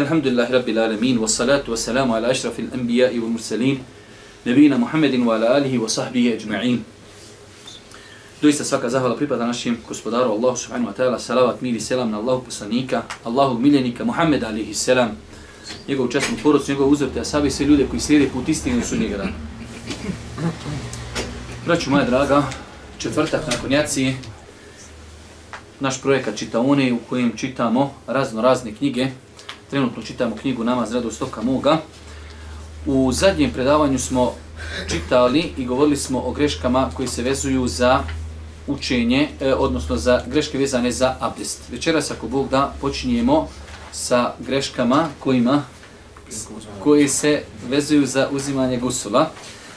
Elhamdulillahi Rabbil Alamin, wassalatu salatu ala ašrafil anbiya i mursalin, nebina Muhammedin wa ala alihi wa sahbihi ajma'in. Doista svaka zahvala pripada našim gospodaru Allahu subhanahu wa ta'ala, salavat, mir i selam na Allahu poslanika, Allahu miljenika, Muhammed alihi selam, njegov časnu porodcu, njegov uzor te asabi, sve ljude koji slijede put istinu su njega dana. Braću moja draga, četvrtak nakon jaci, naš projekat Čitaone u kojem čitamo razno razne knjige. Trenutno čitamo knjigu Namaz radost Stoka Moga. U zadnjem predavanju smo čitali i govorili smo o greškama koji se vezuju za učenje, eh, odnosno za greške vezane za abdest. Večeras, ako Bog da, počinjemo sa greškama kojima koji se vezuju za uzimanje gusula.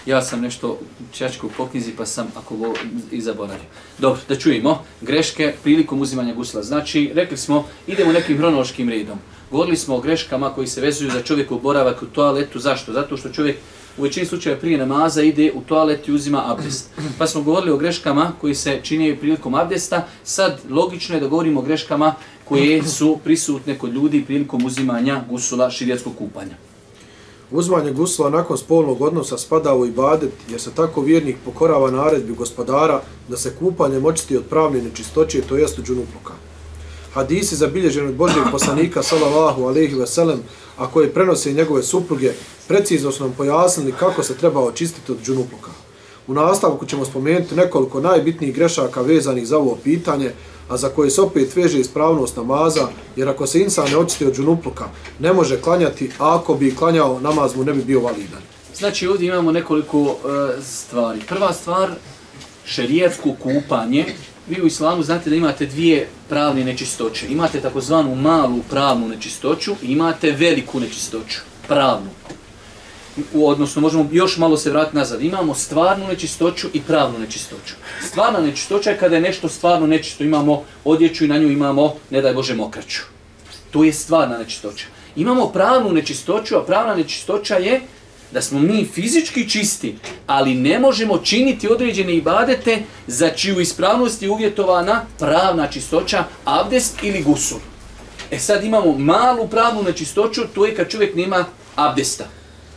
Ja sam nešto čačku po knjizi pa sam ako go i zaboravio. Dobro, da čujemo. Greške prilikom uzimanja gusla. Znači, rekli smo, idemo nekim hronološkim redom. Govorili smo o greškama koji se vezuju za čovjeku boravak u toaletu. Zašto? Zato što čovjek u većini slučaja prije namaza ide u toalet i uzima abdest. Pa smo govorili o greškama koji se čine prilikom abdesta. Sad logično je da govorimo o greškama koje su prisutne kod ljudi prilikom uzimanja gusula širijatskog kupanja. Uzmanje gusla nakon spolnog odnosa spada u ibadet, jer se tako vjernik pokorava naredbi gospodara da se kupanje močiti od pravne nečistoće, to jest od džunupluka. Hadisi zabilježeni od Božijeg poslanika, salallahu alaihi veselem, a koje prenose njegove supruge, precizno su nam pojasnili kako se treba očistiti od džunupluka. U nastavku ćemo spomenuti nekoliko najbitnijih grešaka vezanih za ovo pitanje, a za koje se opet veže ispravnost namaza, jer ako se insan ne očisti od džunupluka, ne može klanjati, a ako bi klanjao, namaz mu ne bi bio validan. Znači ovdje imamo nekoliko uh, stvari. Prva stvar, šerijetsko kupanje. Vi u islamu znate da imate dvije pravne nečistoće. Imate takozvanu malu pravnu nečistoću i imate veliku nečistoću, pravnu odnosno možemo još malo se vratiti nazad. Imamo stvarnu nečistoću i pravnu nečistoću. Stvarna nečistoća je kada je nešto stvarno nečisto. Imamo odjeću i na nju imamo, ne daj Bože, mokraću. To je stvarna nečistoća. Imamo pravnu nečistoću, a pravna nečistoća je da smo mi fizički čisti, ali ne možemo činiti određene ibadete za čiju ispravnost je uvjetovana pravna čistoća, abdest ili gusul. E sad imamo malu pravnu nečistoću, to je kad čovjek nema abdesta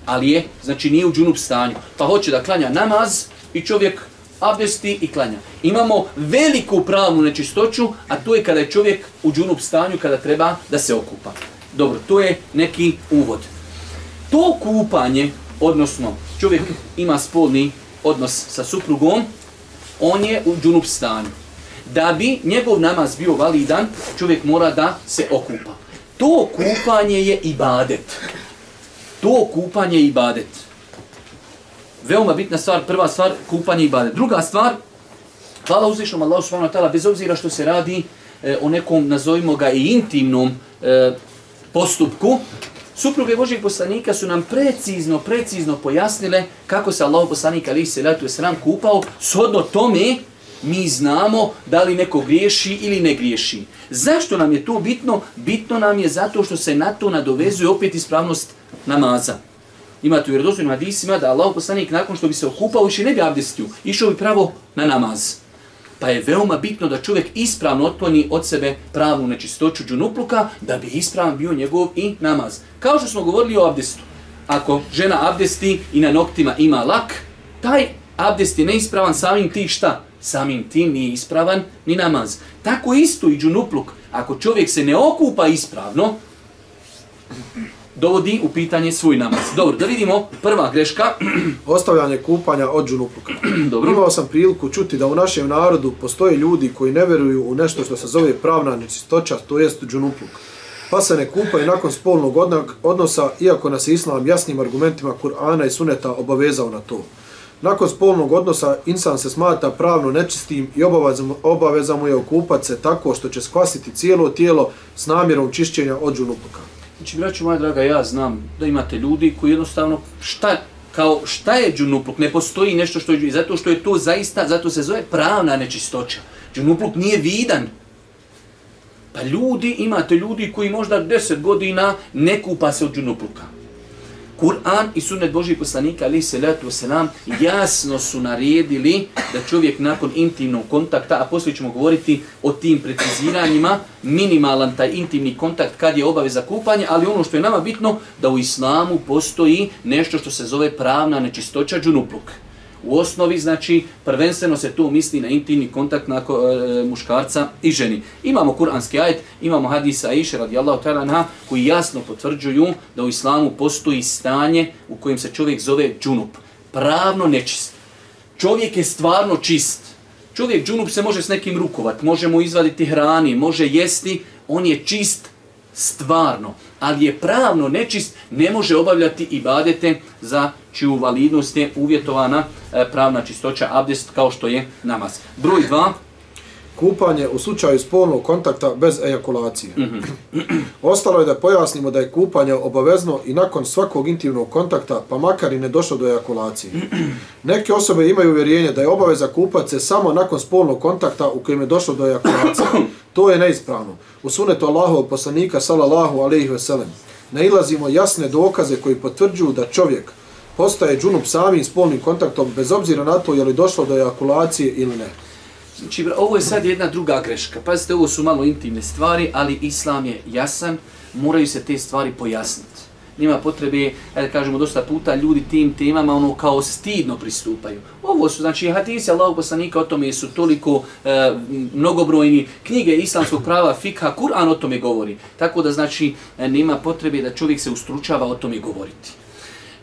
ali je, znači nije u džunup stanju. Pa hoće da klanja namaz i čovjek abdesti i klanja. Imamo veliku pravnu nečistoću, a to je kada je čovjek u džunup stanju, kada treba da se okupa. Dobro, to je neki uvod. To kupanje, odnosno čovjek ima spolni odnos sa suprugom, on je u džunup stanju. Da bi njegov namaz bio validan, čovjek mora da se okupa. To kupanje je ibadet to kupanje i ibadet. Veoma bitna stvar, prva stvar, kupanje i ibadet. Druga stvar, hvala uzvišnom Allahu subhanahu wa ta'ala, bez obzira što se radi e, o nekom, nazovimo ga, i intimnom e, postupku, supruge Božih poslanika su nam precizno, precizno pojasnile kako se Allah poslanik ali se wasalam kupao, shodno tome mi znamo da li neko griješi ili ne griješi. Zašto nam je to bitno? Bitno nam je zato što se na to nadovezuje opet ispravnost namaza. Ima tu vjerodostojnim hadisima da Allah poslanik nakon što bi se okupao više ne bi abdestio, išao bi pravo na namaz. Pa je veoma bitno da čovjek ispravno otkloni od sebe pravu nečistoću džunupluka da bi ispravan bio njegov i namaz. Kao što smo govorili o abdestu. Ako žena abdesti i na noktima ima lak, taj abdest je neispravan samim ti šta? Samim tim nije ispravan ni namaz. Tako isto i džunupluk. Ako čovjek se ne okupa ispravno, dovodi u pitanje svoj namaz. Dobro, da vidimo prva greška. Ostavljanje kupanja od džunupluka. Dobro. Imao sam priliku čuti da u našem narodu postoje ljudi koji ne veruju u nešto što se zove pravna nečistoća, to jest džunupluk. Pa se ne kupaju nakon spolnog odnosa, iako nas islam jasnim argumentima Kur'ana i Suneta obavezao na to. Nakon spolnog odnosa insan se smata pravno nečistim i obaveza mu je okupat se tako što će skvasiti cijelo tijelo s namjerom čišćenja od džunupluka. Znači, braću moja draga, ja znam da imate ljudi koji jednostavno, šta, kao šta je džunupluk? Ne postoji nešto što je, zato što je to zaista, zato se zove pravna nečistoća. Džunupluk nije vidan. Pa ljudi, imate ljudi koji možda 10 godina ne kupa se od džunupluka. Kur'an i sunnet Božih poslanika, ali se letu selam, jasno su naredili da čovjek nakon intimnog kontakta, a poslije ćemo govoriti o tim preciziranjima, minimalan taj intimni kontakt kad je obaveza kupanja, ali ono što je nama bitno, da u islamu postoji nešto što se zove pravna nečistoća džunupluk. U osnovi, znači, prvenstveno se tu misli na intimni kontakt na e, muškarca i ženi. Imamo kuranski ajet, imamo hadisa Aisha radijallahu ta'ala anha, koji jasno potvrđuju da u islamu postoji stanje u kojem se čovjek zove džunup. Pravno nečist. Čovjek je stvarno čist. Čovjek džunup se može s nekim rukovat, može mu izvaditi hrani, može jesti, on je čist stvarno, ali je pravno nečist, ne može obavljati i badete za čiju validnost je uvjetovana e, pravna čistoća abdest kao što je namaz. Broj 2. Kupanje u slučaju spolnog kontakta bez ejakulacije. Mm -hmm. Ostalo je da pojasnimo da je kupanje obavezno i nakon svakog intimnog kontakta, pa makar i ne došlo do ejakulacije. Neke osobe imaju uvjerenje da je obaveza kupat se samo nakon spolnog kontakta u kojem je došlo do ejakulacije. To je neispravno. U sunetu Allahovog poslanika, salallahu alaihi veselem, ne ilazimo jasne dokaze koji potvrđuju da čovjek postaje džunup samim spolnim kontaktom bez obzira na to je li došlo do ejakulacije ili ne. Znači, ovo je sad jedna druga greška. Pazite, ovo su malo intimne stvari, ali islam je jasan, moraju se te stvari pojasniti. Nima potrebe, da kažemo, dosta puta ljudi tim temama ono kao stidno pristupaju. Ovo su, znači, hadisi Allahog poslanika o tome su toliko e, mnogobrojni, knjige islamskog prava, fikha, Kur'an o tome govori. Tako da, znači, e, nema potrebe da čovjek se ustručava o tome govoriti.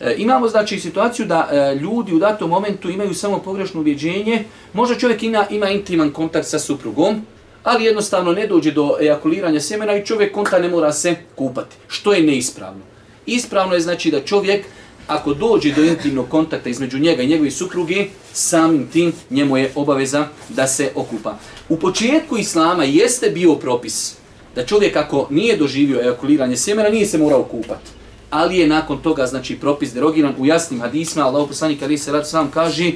E, imamo znači situaciju da e, ljudi u datom momentu imaju samo pogrešno ubjeđenje. Možda čovjek ima, ima intiman kontakt sa suprugom, ali jednostavno ne dođe do ejakuliranja sjemena i čovjek konta ne mora se kupati. Što je neispravno? Ispravno je znači da čovjek ako dođe do intimnog kontakta između njega i njegove supruge, samim tim njemu je obaveza da se okupa. U početku islama jeste bio propis da čovjek ako nije doživio ejakuliranje sjemena, nije se morao kupati ali je nakon toga znači propis derogiran u jasnim hadisima. Allahu poslanik ali se rad sam kaže e,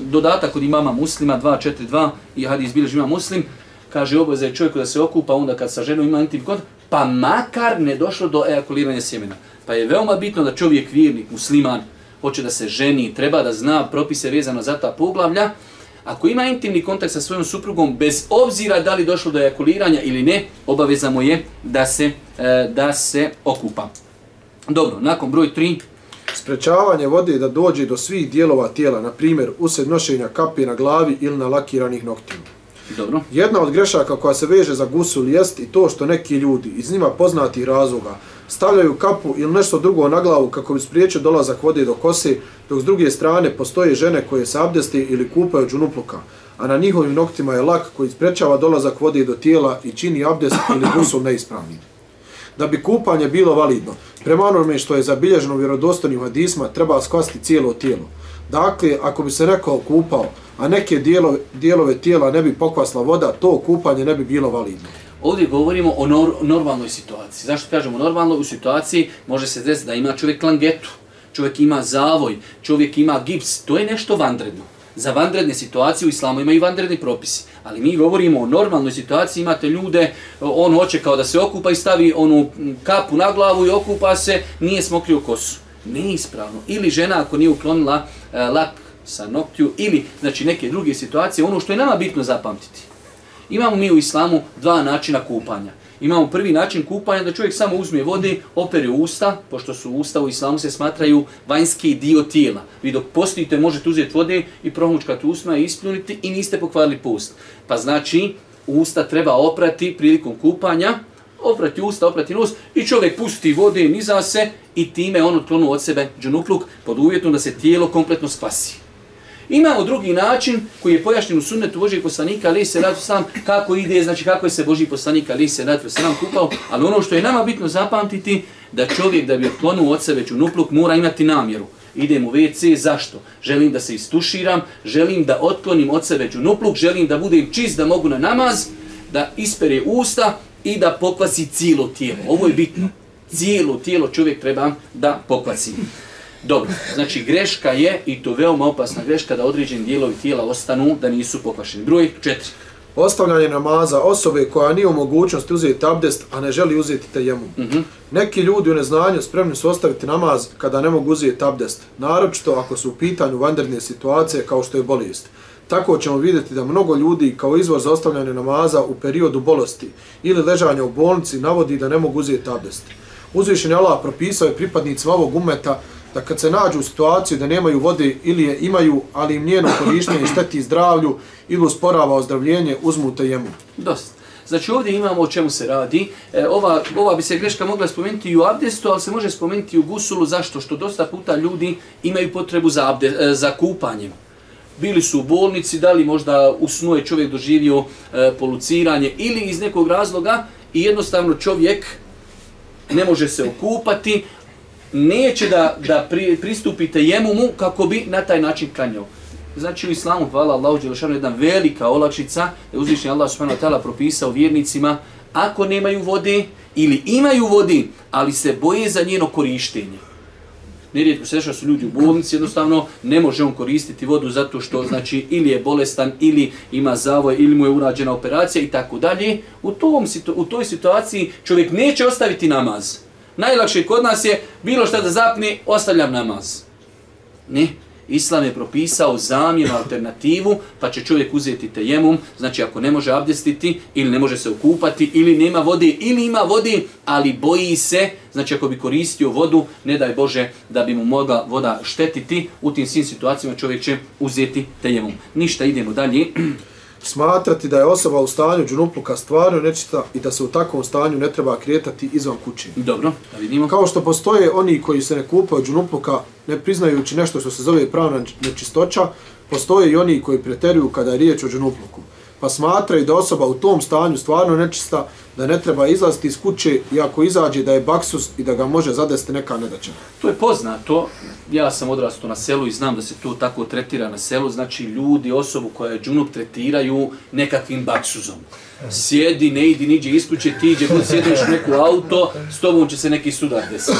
dodatak kod imama Muslima 242 i hadis bilježi ima Muslim kaže obaveza je čovjeku da se okupa onda kad sa ženom ima intim kontakt, pa makar ne došlo do ejakuliranja sjemena. Pa je veoma bitno da čovjek vjernik, musliman, hoće da se ženi, treba da zna propise vezano za ta poglavlja, Ako ima intimni kontakt sa svojom suprugom, bez obzira da li došlo do ejakuliranja ili ne, obaveza mu je da se, e, da se okupa. Dobro, nakon broj 3. Sprečavanje vode da dođe do svih dijelova tijela, na primjer usred nošenja kapi na glavi ili na lakiranih noktima. Dobro. Jedna od grešaka koja se veže za gusul jest i to što neki ljudi iz njima poznatih razloga stavljaju kapu ili nešto drugo na glavu kako bi spriječio dolazak vode do kose, dok s druge strane postoje žene koje se abdeste ili kupaju džunupluka, a na njihovim noktima je lak koji sprečava dolazak vode do tijela i čini abdest ili gusul neispravnim da bi kupanje bilo validno. Prema onome što je zabilježeno u vjerodostojnim hadisma, treba skvasti cijelo tijelo. Dakle, ako bi se rekao kupao, a neke dijelove, dijelove tijela ne bi pokvasla voda, to kupanje ne bi bilo validno. Ovdje govorimo o nor normalnoj situaciji. Zašto kažemo normalno? U situaciji može se desiti da ima čovjek langetu, čovjek ima zavoj, čovjek ima gips. To je nešto vanredno za vanredne situacije u islamu imaju vanredni propisi. Ali mi govorimo o normalnoj situaciji, imate ljude, on hoće kao da se okupa i stavi onu kapu na glavu i okupa se, nije smokrio kosu. Neispravno. Ili žena ako nije uklonila e, lak sa noktiju ili znači neke druge situacije, ono što je nama bitno zapamtiti. Imamo mi u islamu dva načina kupanja imamo prvi način kupanja da čovjek samo uzme vode, opere usta, pošto su usta u islamu se smatraju vanjski dio tijela. Vi dok postite možete uzeti vode i promučkati usma i ispljuniti i niste pokvarili post. Pa znači, usta treba oprati prilikom kupanja, oprati usta, oprati nos i čovjek pusti vode niza se i time on otklonu od sebe džunukluk pod uvjetom da se tijelo kompletno spasi. Imamo drugi način koji je pojašnjen u sunnetu Božijeg poslanika, ali se radu sam kako ide, znači kako je se Božiji poslanik, ali se radu sam kupao, ali ono što je nama bitno zapamtiti, da čovjek da bi otklonu od sebe čunupluk mora imati namjeru. Idem u WC, zašto? Želim da se istuširam, želim da otklonim od sebe čunupluk, želim da budem čist, da mogu na namaz, da ispere usta i da pokvasi cijelo tijelo. Ovo je bitno. Cijelo tijelo čovjek treba da pokvasi. Dobro, znači greška je, i to veoma opasna greška, da određeni dijelovi tijela ostanu da nisu pokvašeni. Broj četiri. Ostavljanje namaza osobe koja nije u mogućnosti uzeti abdest, a ne želi uzeti tejemum. Mm -hmm. Neki ljudi u neznanju spremni su ostaviti namaz kada ne mogu uzeti abdest, naročito ako su u pitanju vanredne situacije kao što je bolest. Tako ćemo vidjeti da mnogo ljudi kao izvor za ostavljanje namaza u periodu bolesti ili ležanja u bolnici navodi da ne mogu uzeti abdest. Uzvišen je Allah propisao je pripadnicima ovog umeta da kad se nađu u situaciju da nemaju vode ili je imaju, ali im njeno korištenje šteti zdravlju ili usporava ozdravljenje, uzmu jemu. Dosta. Znači ovdje imamo o čemu se radi. E, ova, ova bi se greška mogla spomenuti i u abdestu, ali se može spomenuti i u gusulu. Zašto? Što dosta puta ljudi imaju potrebu za, abde, e, za kupanjem. Bili su u bolnici, da li možda u snu je čovjek doživio e, poluciranje ili iz nekog razloga i jednostavno čovjek ne može se okupati, neće da, da pri, pristupite jemu mu kako bi na taj način klanjao. Znači u islamu, hvala Allahu Đelešanu, jedna velika olakšica, da je uzvišnji Allah subhanahu wa ta'ala propisao vjernicima, ako nemaju vode ili imaju vodi, ali se boje za njeno korištenje. Nerijetko se dešava su ljudi u bolnici, jednostavno ne može on koristiti vodu zato što znači ili je bolestan ili ima zavoj ili mu je urađena operacija i tako dalje. U, tom, u toj situaciji čovjek neće ostaviti namaz. Najlakše kod nas je bilo što da zapne, ostavljam namaz. Ne, Islam je propisao zamjenu alternativu, pa će čovjek uzeti tejemum, znači ako ne može abdestiti ili ne može se okupati ili nema vode ili ima vode, ali boji se, znači ako bi koristio vodu, ne daj Bože da bi mu mogla voda štetiti, u tim svim situacijama čovjek će uzeti tejemum. Ništa, idemo dalje. smatrati da je osoba u stanju džunupluka stvarno nečita i da se u takvom stanju ne treba krijetati izvan kuće. Dobro, da vidimo. Kao što postoje oni koji se ne kupaju džunupluka ne priznajući nešto što se zove pravna nečistoća, postoje i oni koji preteruju kada je riječ o džunupluku pa smatraju da osoba u tom stanju stvarno nečista, da ne treba izlaziti iz kuće i ako izađe da je baksus i da ga može zadesti neka nedaća. To je poznato. Ja sam odrastao na selu i znam da se to tako tretira na selu. Znači ljudi osobu koja je džunup tretiraju nekakvim baksuzom. Sjedi, ne idi, niđe iz kuće, ti iđe, god sjediš neku auto, s tobom će se neki sudar desiti.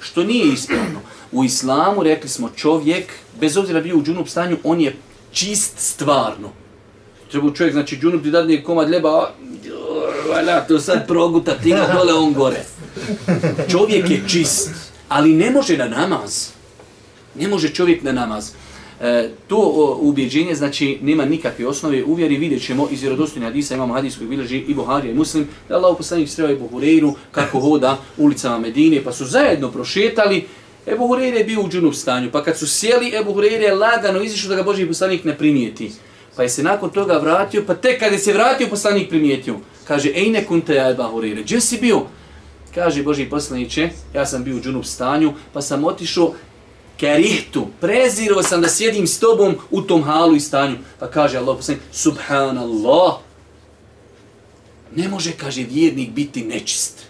Što nije ispravno. U islamu rekli smo čovjek, bez obzira bio u džunup stanju, on je čist stvarno treba čovjek, znači, džunup ti dadne komad ljeba, valja, to sad proguta, ti ga dole, on gore. Čovjek je čist, ali ne može na namaz. Ne može čovjek na namaz. E, to o, ubjeđenje, znači, nema nikakve osnove. Uvjeri vidjet ćemo iz vjerodostojne hadisa, imamo hadis koji bilježi i Buharija i Muslim, da Allah poslanik sreo i Buhureiru kako hoda ulicama Medine, pa su zajedno prošetali, Ebu Hureyre je bio u džunup stanju, pa kad su sjeli, Ebu Hureyre je lagano izišao da ga Boži poslanik ne primijeti. Pa je se nakon toga vratio, pa tek kad je se vratio, poslanik primijetio. Kaže, ej ne kunte ja Eba Hurire, gdje si bio? Kaže Boži poslaniće, ja sam bio u džunup stanju, pa sam otišao kerihtu, prezirao sam da sjedim s tobom u tom halu i stanju. Pa kaže Allah poslanik, subhanallah, ne može, kaže, vjernik biti nečist.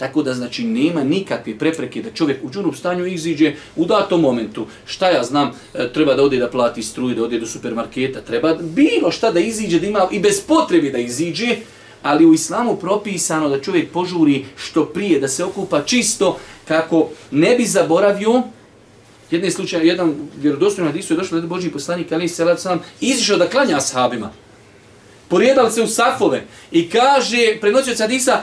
Tako da znači nema nikakve prepreke da čovjek u džunup stanju iziđe u datom momentu. Šta ja znam, e, treba da ode da plati struju, da ode do supermarketa, treba bilo šta da iziđe, da ima i bez potrebe da iziđe, ali u islamu propisano da čovjek požuri što prije, da se okupa čisto kako ne bi zaboravio Jedne slučaje, jedan vjerodostojno hadisu je došlo da je Boži poslanik, ali se sam izišao da klanja ashabima. Porijedali se u safove i kaže, prenoćio se hadisa,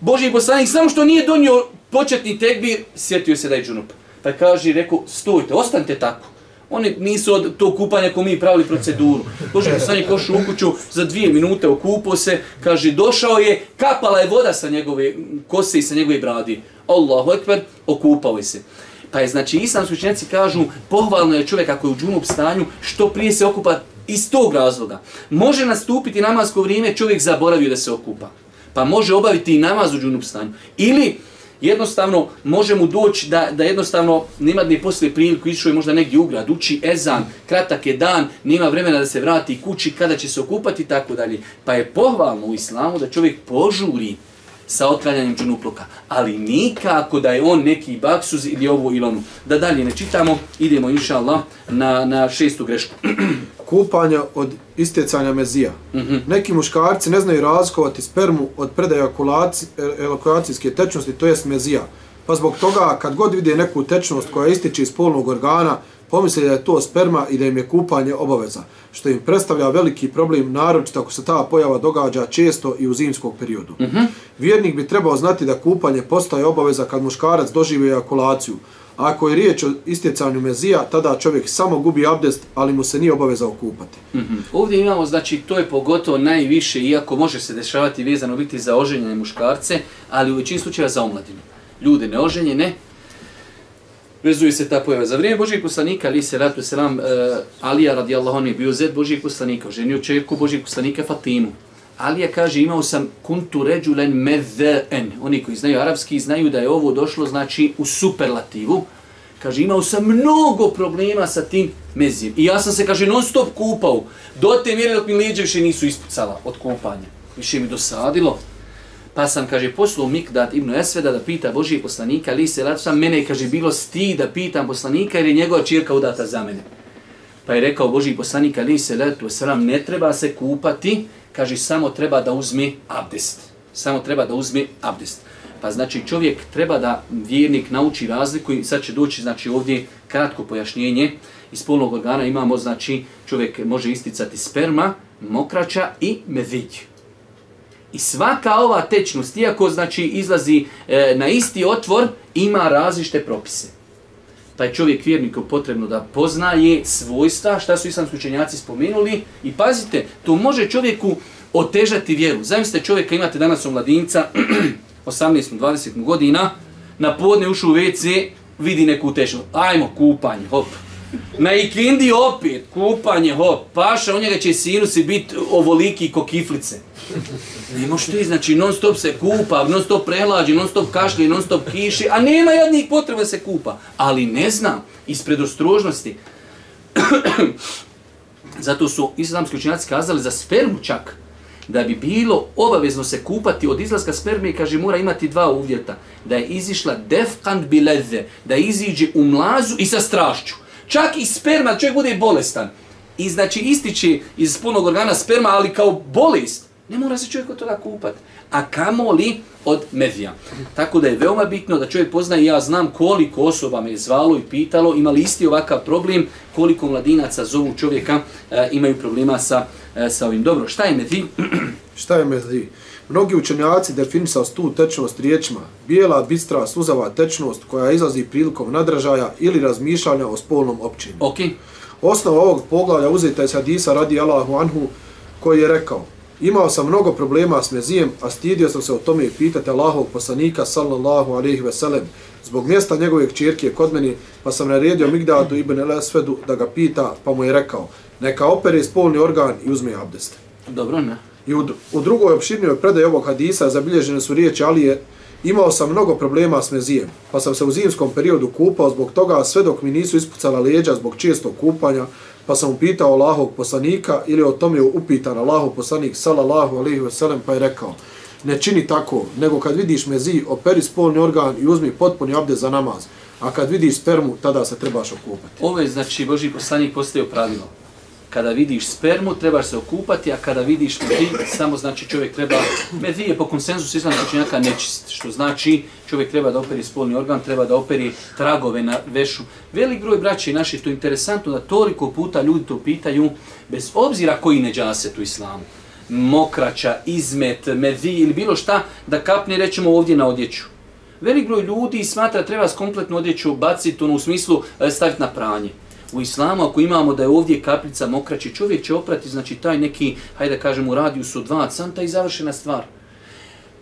Boži poslanik samo što nije donio početni tekbir, sjetio se da je džunup. Pa kaže, rekao, stojte, ostanite tako. Oni nisu od to kupanja ko mi pravili proceduru. Boži poslanik košu u kuću za dvije minute, okupao se, kaže, došao je, kapala je voda sa njegove kose i sa njegove bradi. Allahu ekber, okupao je se. Pa je, znači, islamski učenjaci kažu, pohvalno je čovjek ako je u džunup stanju, što prije se okupa iz tog razloga. Može nastupiti namasko vrijeme, čovjek zaboravio da se okupa pa može obaviti i namaz u džunup stanju. Ili jednostavno može mu doći da, da jednostavno nema ni poslije priliku, išao je možda negdje u grad, uči ezan, kratak je dan, nema vremena da se vrati kući, kada će se okupati i tako dalje. Pa je pohvalno u islamu da čovjek požuri sa otklanjanjem džunupluka, ali nikako da je on neki baksuz ili ovo ili ono. Da dalje ne čitamo, idemo inša Allah na, na šestu grešku. kupanja od istecanja mezija. Mm -hmm. Neki muškarci ne znaju razlikovati spermu od predaja elokuacijske tečnosti, to jest mezija. Pa zbog toga, kad god vide neku tečnost koja ističe iz polnog organa, pomisli da je to sperma i da im je kupanje obaveza, što im predstavlja veliki problem, naročito ako se ta pojava događa često i u zimskog periodu. Mm -hmm. Vjernik bi trebao znati da kupanje postaje obaveza kad muškarac doživi ejakulaciju, ako je riječ o istjecanju mezija, tada čovjek samo gubi abdest, ali mu se nije obavezao kupati. Mm -hmm. Ovdje imamo, znači, to je pogotovo najviše, iako može se dešavati vezano biti za oženjene muškarce, ali u većini slučajeva za omladinu. Ljude neoženjene, vezuje se ta pojava. Za vrijeme Božijeg poslanika, ali se ratu selam, uh, Alija radijallahu anhu je bio zed Božijeg poslanika, ženio čerku Božijeg poslanika Fatimu. Alija kaže, imao sam kuntu ređulen medhen. Oni koji znaju arapski znaju da je ovo došlo, znači, u superlativu. Kaže, imao sam mnogo problema sa tim mezijem. I ja sam se, kaže, non stop kupao. Do te mjere dok mi lijeđe više nisu ispucala od kupanja. Više mi dosadilo. Pa sam, kaže, poslao Mikdat ibn Esveda da pita Božije poslanika, ali se rad sam, mene, kaže, bilo sti da pitam poslanika jer je njegova čirka udata za mene. Pa je rekao Božiji poslanik, ali se letu sram, ne treba se kupati, kaže, samo treba da uzme abdest. Samo treba da uzme abdest. Pa znači čovjek treba da vjernik nauči razliku i sad će doći znači ovdje kratko pojašnjenje. Iz polnog organa imamo znači čovjek može isticati sperma, mokraća i medvidj. I svaka ova tečnost, iako znači izlazi e, na isti otvor, ima različite propise. Taj čovjek vjerniku potrebno da poznaje svojstva, šta su islamski učenjaci spomenuli. I pazite, to može čovjeku otežati vjeru. Zamislite čovjeka, imate danas u mladinca, 18-20 godina, na podne ušu u WC, vidi neku tešu. Ajmo, kupanje, hop. Na ikindi opet, kupanje, hop. Paša, u njega će sinusi biti ovoliki ko kiflice. Ne što ti, znači non stop se kupa, non stop prehlađe, non stop kašlje, non stop kiši, a nema jednih potreba se kupa. Ali ne znam, iz predostrožnosti. Zato su islamski učinjaci kazali za spermu čak, da bi bilo obavezno se kupati od izlaska sperme, kaže, mora imati dva uvjeta. Da je izišla defkant bileze, da iziđe u mlazu i sa strašću. Čak i sperma, čovjek bude bolestan. I znači ističe iz punog organa sperma, ali kao bolest. Ne mora se čovjek od toga kupati. A kamo li od medija. Tako da je veoma bitno da čovjek poznaje, ja znam koliko osoba me je zvalo i pitalo, imali isti ovakav problem, koliko mladinaca zovu čovjeka, e, imaju problema sa, e, sa ovim. Dobro, šta je medij? šta je medij? Mnogi učenjaci definisali tu tečnost riječima, bijela, bistra, sluzava tečnost koja izlazi prilikom nadražaja ili razmišljanja o spolnom općinu. Okay. Osnova ovog poglavlja uzeta je Hadisa radi Allahu Anhu koji je rekao Imao sam mnogo problema s mezijem, a stidio sam se o tome pitati Allahov poslanika sallallahu alaihi ve sellem zbog mjesta njegove čirke kod meni, pa sam naredio Migdadu ibn el-Esvedu da ga pita, pa mu je rekao, neka opere spolni organ i uzme abdest. Dobro, ne. I u, u drugoj opširnijoj predaj ovog hadisa zabilježene su riječi Alije, imao sam mnogo problema s mezijem, pa sam se u zimskom periodu kupao zbog toga sve dok mi nisu ispucala leđa zbog čestog kupanja, pa sam upitao Allahog poslanika ili o tome je upitan Allahog poslanik sallallahu alaihi ve sellem pa je rekao ne čini tako, nego kad vidiš mezi, operi spolni organ i uzmi potpuni abdest za namaz. A kad vidiš spermu, tada se trebaš okupati. Ovo je, znači, Boži poslanik postavio pravilo kada vidiš spermu, trebaš se okupati, a kada vidiš medij, samo znači čovjek treba, medij je po konsenzusu islamskog učenjaka nečist, što znači čovjek treba da operi spolni organ, treba da operi tragove na vešu. Velik broj braća i naši, to je interesantno da toliko puta ljudi to pitaju, bez obzira koji neđase tu islamu, mokraća, izmet, medij ili bilo šta, da kapne, rećemo ovdje na odjeću. Velik broj ljudi smatra treba kompletnu odjeću baciti, ono u smislu e, staviti na pranje u islamu, ako imamo da je ovdje kapljica mokraće, čovjek će oprati, znači taj neki, hajde da kažemo, u radiju su dva canta i završena stvar.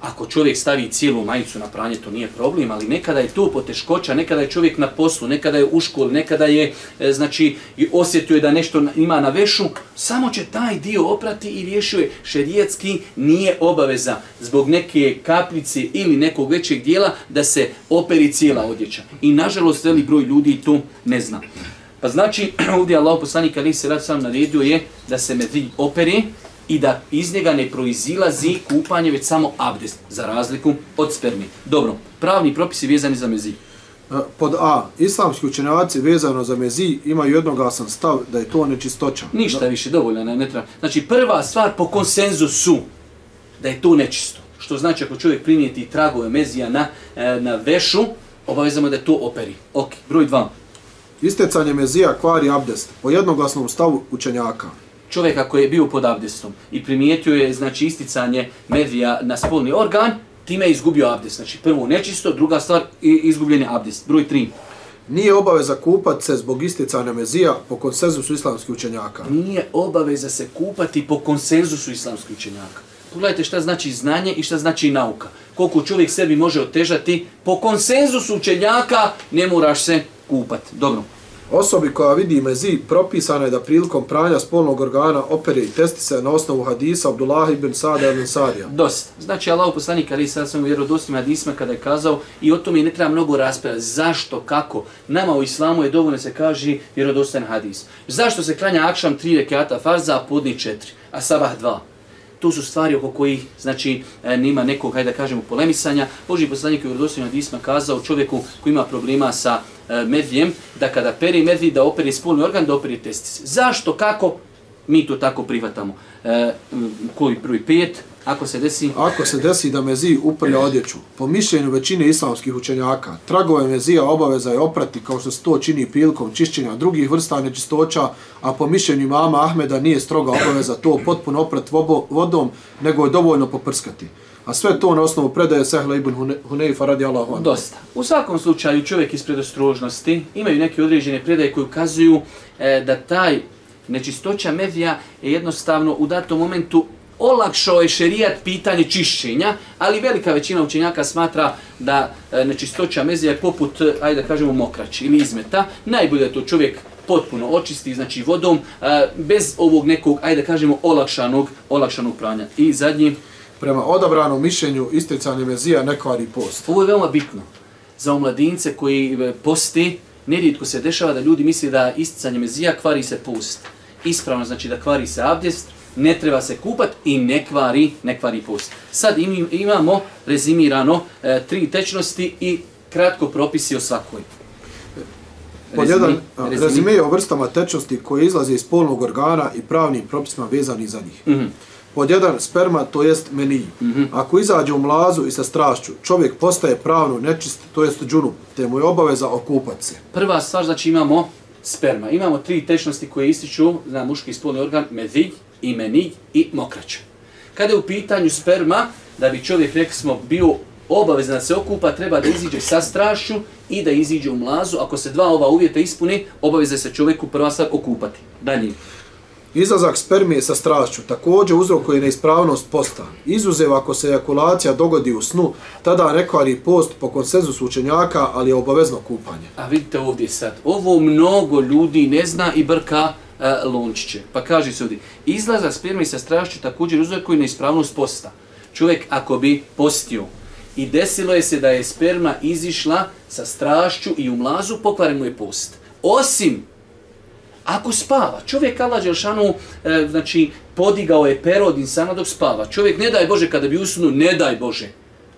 Ako čovjek stavi cijelu majicu na pranje, to nije problem, ali nekada je to poteškoća, nekada je čovjek na poslu, nekada je u školi, nekada je, e, znači, osjetio je da nešto ima na vešu, samo će taj dio oprati i riješio je. Šerijetski nije obaveza zbog neke kapljice ili nekog većeg dijela da se operi cijela odjeća. I nažalost, veli broj ljudi to ne zna. Pa znači, ovdje Allah poslanik Ali se rad sam naredio je da se medij opere i da iz njega ne proizilazi kupanje, već samo abdest, za razliku od spermi. Dobro, pravni propisi vezani za mezi. E, pod A, islamski učenjaci vezano za mezi imaju jednogasan stav da je to nečistoća. Ništa da. više, dovoljno, ne, ne treba. Znači, prva stvar po konsenzusu da je to nečisto. Što znači, ako čovjek primijeti tragove mezija na, e, na vešu, obavezamo da je to operi. Ok, broj dva. Istecanje mezija kvari abdest po jednoglasnom stavu učenjaka. Čovjeka koji je bio pod abdestom i primijetio je znači isticanje medija na spolni organ, time je izgubio abdest. Znači prvo nečisto, druga stvar i izgubljen je abdest. Broj 3. Nije obaveza kupat se zbog isticanja mezija po konsenzusu islamskih učenjaka. Nije obaveza se kupati po konsenzusu islamskih učenjaka. Pogledajte šta znači znanje i šta znači nauka. Koliko čovjek sebi može otežati, po konsenzusu učenjaka ne moraš se kupati. Dobro. Osobi koja vidi mezi propisano je da prilikom pranja spolnog organa opere i testi se na osnovu hadisa Abdullah ibn Sada ibn Sadija. Dost. Znači, Allah poslanik ali sad sam u vjerodostim hadisma kada je kazao i o tome ne treba mnogo raspravati. Zašto, kako? Nama u islamu je dovoljno se kaže vjerodostan hadis. Zašto se klanja akšam tri rekata farza, a podni četiri, a sabah dva? To su stvari oko kojih znači e, nema nima nekog hajde da kažemo polemisanja. Boži poslanik je u Rodostojnom hadisma kazao čovjeku koji ima problema sa e, medvijem da kada peri medvi da operi spolni organ da operi testis. Zašto kako mi to tako prihvatamo? E, koji prvi pet Ako se desi... Ako se desi da mezi uprlja odjeću, po mišljenju većine islamskih učenjaka, tragove mezija obaveza je oprati kao što se to čini prilikom čišćenja drugih vrsta nečistoća, a po mišljenju mama Ahmeda nije stroga obaveza to potpuno oprat vodom, nego je dovoljno poprskati. A sve to na osnovu predaje Sehla ibn Huneifa radi Allahu Dosta. U svakom slučaju čovjek iz predostrožnosti imaju neke određene predaje koje ukazuju e, da taj nečistoća medija je jednostavno u datom momentu olakšao je šerijat pitanje čišćenja, ali velika većina učenjaka smatra da e, nečistoća mezija je poput, e, ajde da kažemo, mokraći ili izmeta. Najbolje je to čovjek potpuno očisti, znači vodom, e, bez ovog nekog, ajde da kažemo, olakšanog, olakšanog pranja. I zadnji... Prema odabranom mišljenju, isticanje mezija ne kvari post. Ovo je veoma bitno za omladince koji posti. Nerijetko se dešava da ljudi misli da isticanje mezija kvari se post. Ispravno znači da kvari se abdest, ne treba se kupati i ne kvari, ne kvari post. Sad im, imamo rezimirano e, tri tečnosti i kratko propisi o svakoj. Pod jedan, rezime o vrstama tečnosti koje izlaze iz polnog organa i pravnim propisima vezani za njih. Mm -hmm. Pod jedan, sperma, to jest menij. Mm -hmm. Ako izađe u mlazu i sa strašću, čovjek postaje pravno nečist, to jest džunup, te mu je obaveza okupati se. Prva stvar, znači imamo sperma. Imamo tri tečnosti koje ističu na muški spolni organ, medij, i meni i mokraća. Kada je u pitanju sperma, da bi čovjek, rekli smo, bio obavezan da se okupa, treba da iziđe sa strašću i da iziđe u mlazu. Ako se dva ova uvjeta ispuni, obaveza se čovjeku prva stvar okupati. Dalje. Izlazak spermije sa strašću također uzrokuje neispravnost posta. Izuzev ako se ejakulacija dogodi u snu, tada ne kvari post po konsenzusu učenjaka, ali je obavezno kupanje. A vidite ovdje sad, ovo mnogo ljudi ne zna i brka e, lončiće. Pa kaže se ovdje, izlaza sperma sa strašću također uzrokuje neispravnost posta. Čovjek ako bi postio i desilo je se da je sperma izišla sa strašću i u mlazu, pokvaren mu je post. Osim ako spava, čovjek Allah Đelšanu, e, znači, podigao je pero od insana dok spava. Čovjek, ne daj Bože, kada bi usnu, ne daj Bože,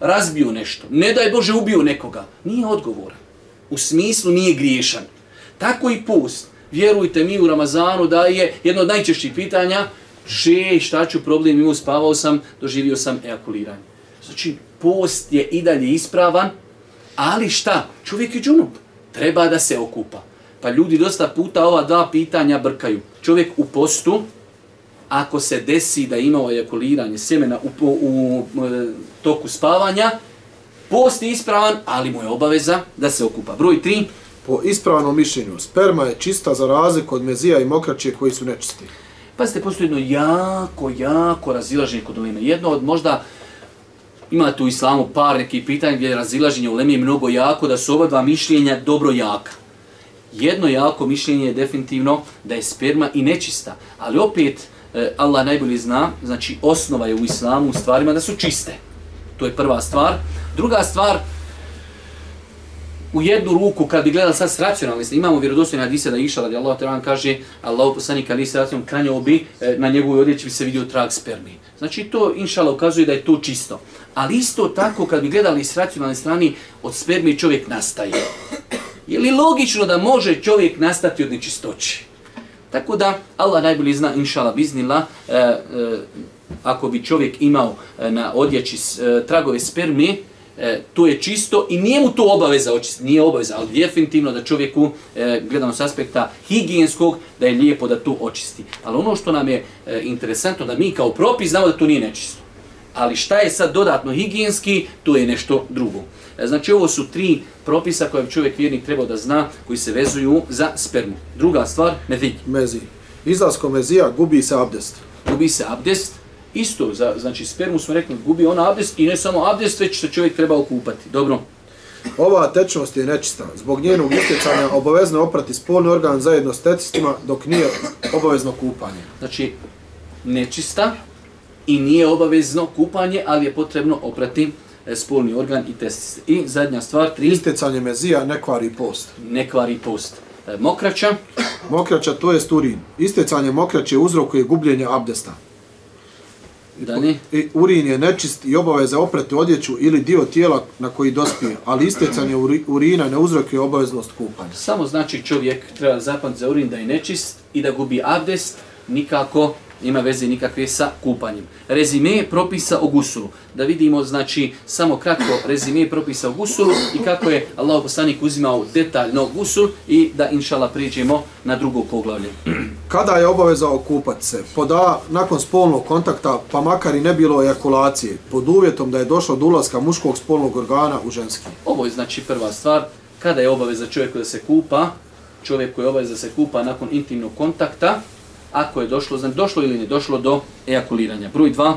razbio nešto, ne daj Bože, ubio nekoga. Nije odgovoran. U smislu nije griješan. Tako i post vjerujte mi u Ramazanu da je jedno od najčešćih pitanja še, šta ću problem, imao spavao sam, doživio sam ejakuliranje. Znači, post je i dalje ispravan, ali šta? Čovjek je džunup. Treba da se okupa. Pa ljudi dosta puta ova dva pitanja brkaju. Čovjek u postu, ako se desi da ima ejakuliranje sjemena u, u, u, u toku spavanja, post je ispravan, ali mu je obaveza da se okupa. Broj 3 po ispravnom mišljenju, sperma je čista za razliku od mezija i mokraće koji su nečisti. Pazite, postoji jedno jako, jako razilaženje kod uleme. Jedno od možda, ima tu islamu par nekih pitanja gdje je razilaženje uleme mnogo jako, da su ova dva mišljenja dobro jaka. Jedno jako mišljenje je definitivno da je sperma i nečista, ali opet e, Allah najbolje zna, znači osnova je u islamu u stvarima da su čiste. To je prva stvar. Druga stvar, u jednu ruku, kad bi gledali sad s racionalnim, imamo vjerodostojne hadise da iša radi Allah, teran kaže, Allah poslanik ali se racionalno kranjao bi, e, na njegovoj odjeći bi se vidio trag spermi. Znači to, inšala, ukazuje da je to čisto. Ali isto tako, kad bi gledali s racionalne strani, od spermi čovjek nastaje. Je li logično da može čovjek nastati od nečistoći? Tako da, Allah najbolje zna, inšala, biznila, e, e, ako bi čovjek imao e, na odjeći e, tragove spermi, e, to je čisto i nije mu to obaveza očistiti, nije obaveza, ali definitivno da čovjeku, e, gledamo s aspekta higijenskog, da je lijepo da to očisti. Ali ono što nam je e, interesantno, da mi kao propis znamo da to nije nečisto. Ali šta je sad dodatno higijenski, to je nešto drugo. E, znači ovo su tri propisa koje čovjek vjernik trebao da zna, koji se vezuju za spermu. Druga stvar, mezi. Mezi. Izlaskom mezija gubi se abdest. Gubi se abdest, isto, za, znači spermu smo rekli, gubi ona abdest i ne samo abdest, već se čovjek treba okupati. Dobro. Ova tečnost je nečista. Zbog njenog istjecanja obavezno oprati spolni organ zajedno s tecistima dok nije obavezno kupanje. Znači, nečista i nije obavezno kupanje, ali je potrebno oprati e, spolni organ i testis. I zadnja stvar, tri, Istjecanje mezija ne kvari post. ne kvari post. E, Mokraća, Mokraća to je urin. Istjecanje mokraće uzrokuje gubljenje abdesta. Dalje, I urin je nečist i obaveza oprati odjeću ili dio tijela na koji dospije, ali istjecanje uri- urina ne uzrokuje obaveznost kupanja. samo znači čovjek treba zapamtiti za urin da je nečist i da gubi abdest, nikako ima veze nikakve sa kupanjem. Rezime propisa o gusulu. Da vidimo, znači, samo kratko rezime propisa o gusulu i kako je Allah poslanik uzimao detaljno gusul i da, inšala, prijeđemo na drugo poglavlje. Kada je obaveza okupati se? Pod A, nakon spolnog kontakta, pa makar i ne bilo ejakulacije, pod uvjetom da je došlo do ulaska muškog spolnog organa u ženski. Ovo je znači prva stvar, kada je obaveza čovjeku da se kupa, čovjek koji je obaveza da se kupa nakon intimnog kontakta, ako je došlo, znači došlo ili ne došlo do ejakuliranja. Broj 2.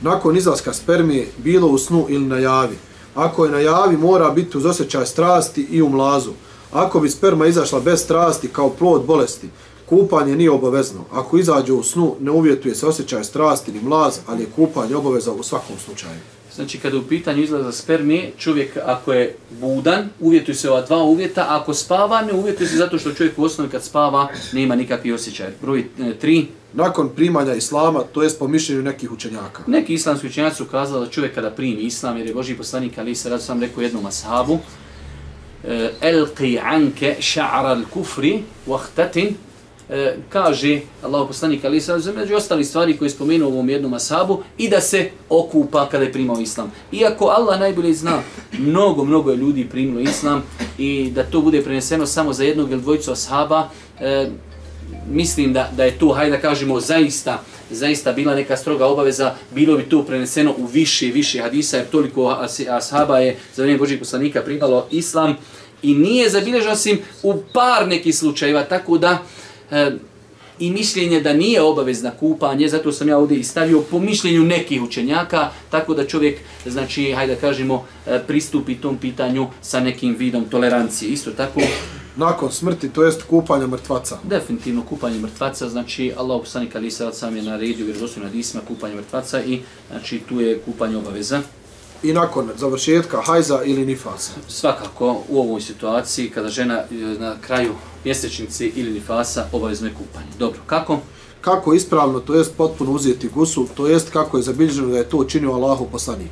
Nakon izlaska spermije, bilo u snu ili na javi. Ako je na javi, mora biti uz osjećaj strasti i u mlazu. Ako bi sperma izašla bez strasti kao plod bolesti, kupanje nije obavezno. Ako izađe u snu, ne uvjetuje se osjećaj strasti ni mlaz, ali je kupanje obaveza u svakom slučaju. Znači, kada je u pitanju izlaza spermije, čovjek ako je budan, uvjetuje se ova dva uvjeta, a ako spava, ne uvjetuje se zato što čovjek u osnovi kad spava nema nikakvi osjećaj. Broj e, tri, Nakon primanja islama, to jest po mišljenju nekih učenjaka. neki islamski učenjaci su kazali da čovjek kada primi islam, jer je Boži poslanik Ali se sam rekao jednom ashabu, e, elqi anke ša'ra al-kufri wahtatin, e, kaže Allah poslanik Ali sa među ostali stvari koje je spomenuo u ovom jednom asabu i da se okupa kada je primao islam. Iako Allah najbolje zna, mnogo, mnogo je ljudi primilo islam i da to bude preneseno samo za jednog ili dvojicu ashaba, e, mislim da, da je to, hajde da kažemo, zaista, zaista bila neka stroga obaveza, bilo bi to preneseno u više i više hadisa, jer toliko ashaba je za vrijeme Božih poslanika primalo islam i nije zabilježeno osim u par nekih slučajeva, tako da e, i mišljenje da nije obavezna kupanje, zato sam ja ovdje i stavio po mišljenju nekih učenjaka, tako da čovjek, znači, hajde da kažemo, e, pristupi tom pitanju sa nekim vidom tolerancije. Isto tako, Nakon smrti, to jest kupanja mrtvaca. Definitivno kupanje mrtvaca, znači Allah poslanik Ali Sarat sam je naredio vjerodostojno hadisima kupanje mrtvaca i znači tu je kupanje obaveza. I nakon završetka hajza ili nifasa. Svakako u ovoj situaciji kada žena e, na kraju mjesečnice ili nifasa obavezno je kupanje. Dobro, kako? Kako ispravno, to jest potpuno uzeti gusul, to jest kako je zabilježeno da je to učinio Allahu poslanik.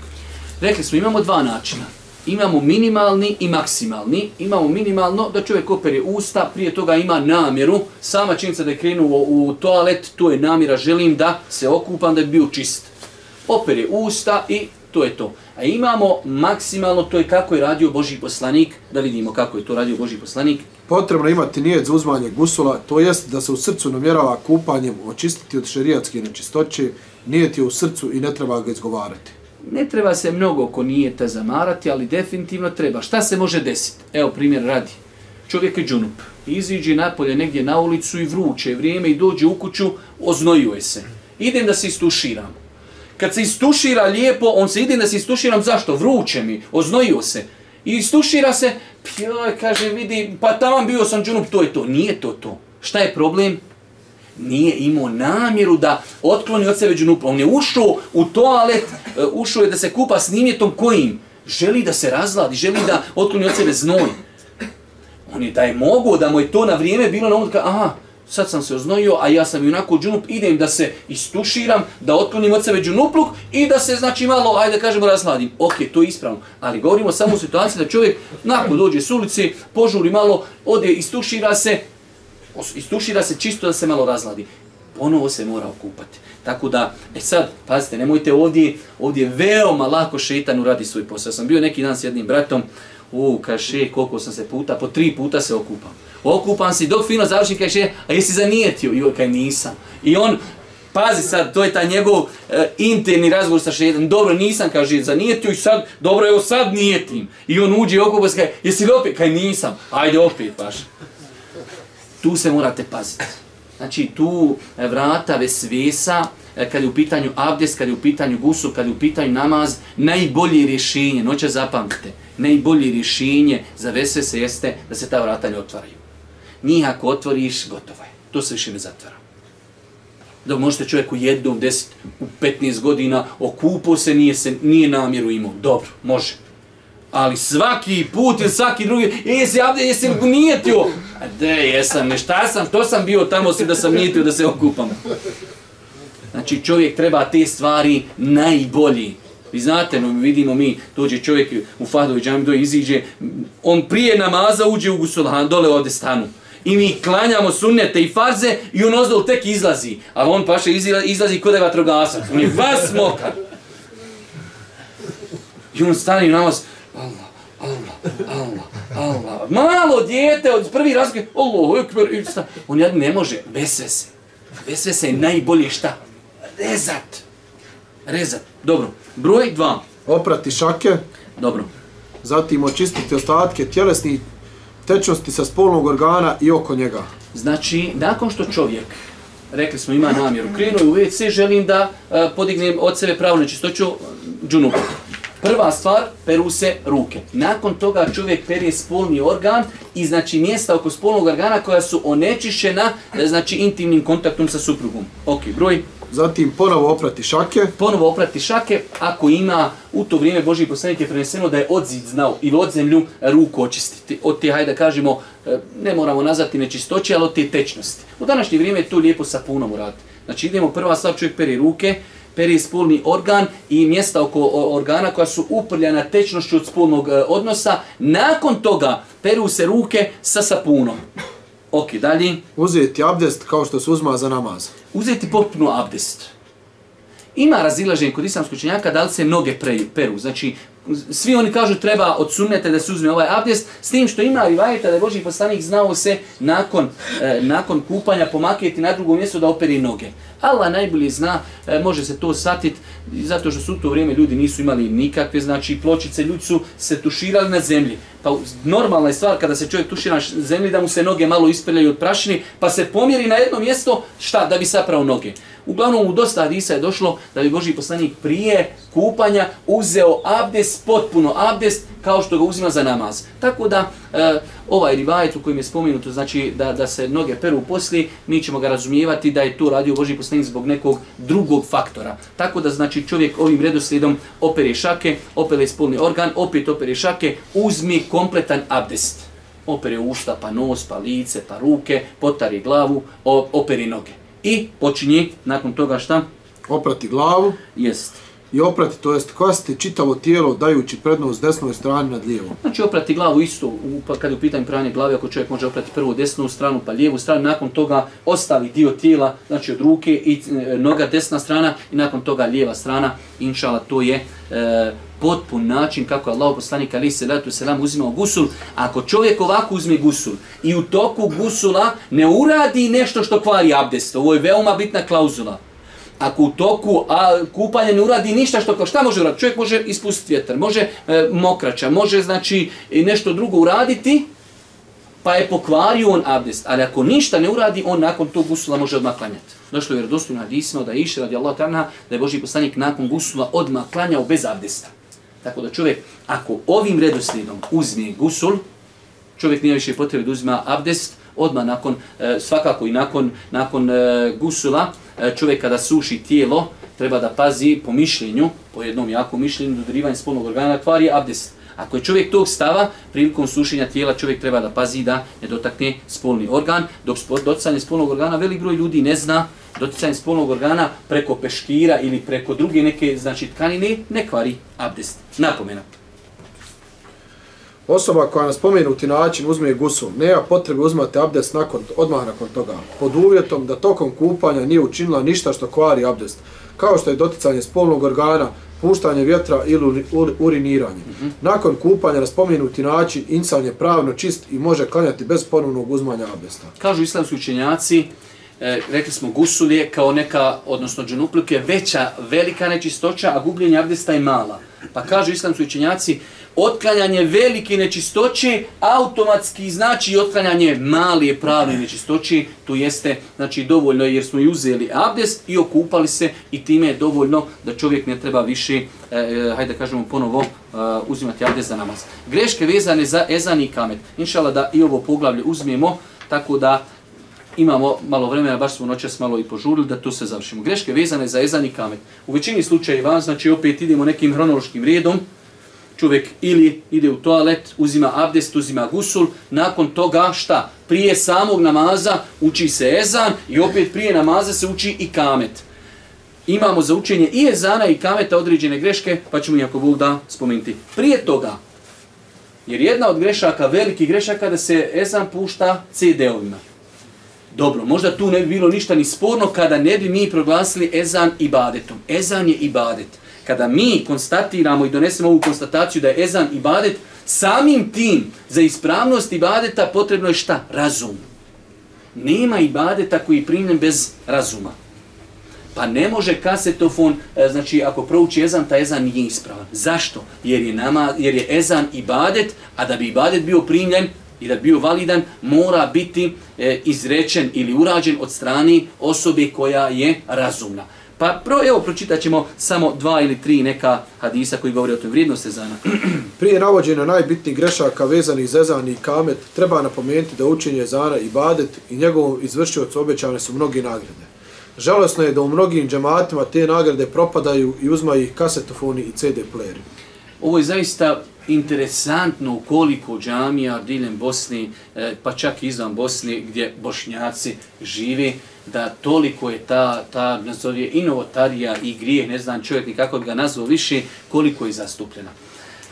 Rekli smo imamo dva načina. Imamo minimalni i maksimalni. Imamo minimalno da čovjek opere usta, prije toga ima namjeru. Sama činjenica da je krenuo u toalet, to je namjera, želim da se okupam, da bi bio čist. Opere usta i to je to. A imamo maksimalno, to je kako je radio Boži poslanik, da vidimo kako je to radio Boži poslanik. Potrebno imati nijet za uzmanje gusula, to jest da se u srcu namjerava kupanjem očistiti od šerijatske nečistoće, nijet je u srcu i ne treba ga izgovarati. Ne treba se mnogo oko nijeta zamarati, ali definitivno treba. Šta se može desiti? Evo primjer radi. Čovjek je džunup. Iziđe napolje negdje na ulicu i vruće je vrijeme i dođe u kuću, oznojuje se. Idem da se istuširam. Kad se istušira lijepo, on se ide da se istuširam, zašto? Vruće mi, oznojio se. I istušira se, pjoj, kaže, vidi, pa tamo bio sam džunup, to je to. Nije to to. Šta je problem? nije imao namjeru da otkloni od sebe džunupa. On je ušao u toalet, e, ušao je da se kupa s nimjetom kojim? Želi da se razladi, želi da otkloni od sebe znoj. On je da je mogo, da mu je to na vrijeme bilo na onda, aha, sad sam se oznojio, a ja sam i onako džunup, idem da se istuširam, da otklonim od sebe džunupluk i da se, znači, malo, ajde da kažemo, razladim. Ok, to je ispravno. Ali govorimo samo o situaciji da čovjek, nakon dođe s ulici, požuri malo, ode, istušira se, istušira se čisto da se malo razladi. ponovo se mora okupati. Tako da, e sad, pazite, nemojte ovdje, ovdje veoma lako šetan uradi svoj posao. Sam bio neki dan s jednim bratom, u, kaže, koliko sam se puta, po tri puta se okupam okupan si, dok fino završim, kaže, a jesi zanijetio? Joj, kaj nisam. I on, pazi sad, to je ta njegov e, interni razgovor sa šetom. Dobro, nisam, kaže, zanijetio i sad, dobro, evo sad nijetim. I on uđe okupa se, kaže, jesi li opet? Kaj nisam. Ajde opet, baš. Tu se morate paziti. Znači, tu eh, vrata vesvesa, eh, kad je u pitanju abdes, kad je u pitanju gusu, kad je u pitanju namaz, najbolje rješenje, noće zapamtite, najbolje rješenje za vesvese jeste da se ta vrata ne otvaraju. Njih ako otvoriš, gotovo je. To se više ne zatvara. Da možete čovjek u jednom, deset, u 15 godina okupo se, nije, se, nije namjeru imao. Dobro, može. Ali svaki put ili svaki drugi, e, jesi abde, jesi li nijetio? A de, jesam, ne šta sam, to sam bio tamo si da sam nijetio da se okupam. Znači čovjek treba te stvari najbolji. Vi znate, no, vidimo mi, dođe čovjek u Fahdovi džami, dođe, iziđe, on prije namaza uđe u Gusulhan, dole ovde stanu. I mi klanjamo sunnete i farze i on ozdol tek izlazi. A on paše izlazi, izlazi kod je vatrogasac. On je vas mokar. I on stane i namaz, Allah, Allah, Allah, Allah. Malo djete od prvi razlike, Allah, ekber, i sta. On jedan ne može, besvese. Besvese je najbolje šta? Rezat. Rezat. Dobro. Broj dva. Oprati šake, Dobro. zatim očistiti ostatke tjelesnih tečnosti sa spolnog organa i oko njega. Znači, nakon što čovjek, rekli smo ima namjeru, krenuo u WC, želim da e, podignem od sebe pravu nečistoću džunubu. Prva stvar, peru se ruke. Nakon toga čovjek perje spolni organ i znači mjesta oko spolnog organa koja su onečišćena e, znači intimnim kontaktom sa suprugom. Ok, broj. Zatim ponovo oprati šake, Ponovo oprati šake, ako ima u to vrijeme Boži poslanik je preneseno da je odzid znao ili od zemlju ruku očistiti. Od te, hajde da kažemo, e, ne moramo nazvati nečistoće, ali od te tečnosti. U današnje vrijeme je to lijepo sapunom uraditi. Znači idemo prva stvar, čovjek peri ruke, peri spolni organ i mjesta oko organa koja su uprljana tečnošću od spolnog e, odnosa. Nakon toga peru se ruke sa sapunom. Ok, dalje. uzeti abdest kao što se uzma za namaz. Uzeti potpuno abdest. Ima razilaženje kod islamskog učenjaka da li se noge pre, peru. Znači, svi oni kažu treba od sunnete da se uzme ovaj abdest, s tim što ima rivajeta da je Boži poslanik znao se nakon, e, nakon kupanja pomaketi na drugom mjestu da operi noge. Allah najbolje zna, e, može se to satiti, zato što su u to vrijeme ljudi nisu imali nikakve, znači pločice, ljudi su se tuširali na zemlji. Pa normalna je stvar kada se čovjek tušira na zemlji da mu se noge malo isprljaju od prašine, pa se pomjeri na jedno mjesto, šta, da bi saprao noge. Uglavnom u dosta hadisa je došlo da bi Boži poslanik prije kupanja uzeo abdest, potpuno abdest, kao što ga uzima za namaz. Tako da e, ovaj rivajet u kojem je spomenuto, znači da, da se noge peru poslije, mi ćemo ga razumijevati da je to radio Boži poslanik zbog nekog drugog faktora. Tako da znači čovjek ovim redoslijedom opere šake, opere spolni organ, opet opere šake, uzmi kompletan abdest. Opere usta, pa nos, pa lice, pa ruke, potari glavu, o, noge. I počinje nakon toga šta? Oprati glavu Jest i oprati, to jest kosti, čitavo tijelo dajući prednost desnoj strani nad lijevom. Znači oprati glavu isto, pa kad je u pitanju pranje glave, ako čovjek može oprati prvo desnu stranu, pa lijevu stranu, nakon toga ostali dio tijela, znači od ruke i e, noga desna strana i nakon toga lijeva strana, inšala, to je e, potpun način kako je Allah poslanik ali se letu selam uzimao gusul. Ako čovjek ovako uzme gusul i u toku gusula ne uradi nešto što kvari abdest, ovo je veoma bitna klauzula. Ako u toku a, kupanja ne uradi ništa što šta može uraditi? Čovjek može ispustiti vjetar, može e, mokraća, može znači i nešto drugo uraditi, pa je pokvario on abdest. Ali ako ništa ne uradi, on nakon tog gusula može odmah klanjati. Došlo je vjerodostojno hadisima da je radi Allah ta'ala da je Boži poslanik nakon gusula odmah klanjao bez abdesta. Tako da čovjek, ako ovim redoslijedom uzme gusul, čovjek nije više potrebe da uzima abdest, odmah nakon, e, svakako i nakon, nakon e, gusula, E, čovjek kada suši tijelo, treba da pazi po mišljenju, po jednom jakom mišljenju, dodirivanje spolnog organa, kvari abdest. Ako je čovjek tog stava, prilikom sušenja tijela čovjek treba da pazi da ne dotakne spolni organ, dok doticanje spolnog organa velik broj ljudi ne zna, doticanje spolnog organa preko peškira ili preko druge neke znači tkanine ne kvari abdest. Napomena. Osoba koja na spomenuti način uzme gusul, nema potrebe uzmati abdest nakon, odmah nakon toga, pod uvjetom da tokom kupanja nije učinila ništa što kvari abdest, kao što je doticanje spolnog organa, puštanje vjetra ili uriniranje. Mm -hmm. Nakon kupanja na spomenuti način, insan je pravno čist i može klanjati bez ponovnog uzmanja abdesta. Kažu islamski učenjaci, e, rekli smo gusul je kao neka, odnosno dženupluk je veća, velika nečistoća, a gubljenje abdesta je mala. Pa kažu islamski učenjaci, otklanjanje velike nečistoće automatski znači otklanjanje malije pravne nečistoće, to jeste znači dovoljno jer smo i uzeli abdest i okupali se i time je dovoljno da čovjek ne treba više, e, e, hajde da kažemo ponovo, e, uzimati abdest za namaz. Greške vezane za ezan i kamet. Inšala da i ovo poglavlje uzmemo, tako da imamo malo vremena, baš smo noćas malo i požurili da to se završimo. Greške vezane za ezan i kamet. U većini slučajeva, znači opet idemo nekim hronološkim redom, čovjek ili ide u toalet, uzima abdest, uzima gusul, nakon toga šta? Prije samog namaza uči se ezan i opet prije namaza se uči i kamet. Imamo za učenje i ezana i kameta određene greške, pa ćemo jako Bog da spomenuti. Prije toga, jer jedna od grešaka, veliki grešaka, da se ezan pušta CD-ovima. Dobro, možda tu ne bi bilo ništa ni sporno kada ne bi mi proglasili ezan ibadetom. Ezan je ibadet. Kada mi konstatiramo i donesemo ovu konstataciju da je ezan ibadet, samim tim za ispravnost ibadeta potrebno je šta? Razum. Nema ibadeta koji je primljen bez razuma. Pa ne može kasetofon, e, znači ako prouči ezan, ta ezan nije ispravan. Zašto? Jer je, nama, jer je ezan ibadet, a da bi ibadet bio primljen, i da bio validan, mora biti e, izrečen ili urađen od strani osobe koja je razumna. Pa pro, evo, pročitat ćemo samo dva ili tri neka hadisa koji govori o toj vrijednosti ezana. Prije navođenja najbitnijih grešaka vezanih za ezan i kamet, treba napomenuti da učenje ezana i badet i njegovom izvršiocu obećane su mnogi nagrade. Žalosno je da u mnogim džematima te nagrade propadaju i uzmaju ih kasetofoni i CD playeri. Ovo je zaista interesantno koliko džamija diljem Bosni, e, pa čak i izvan Bosni, gdje bošnjaci živi, da toliko je ta, ta nazovije i novotarija i grijeh, ne znam čovjek ni kako bi ga nazvao više, koliko je zastupljena.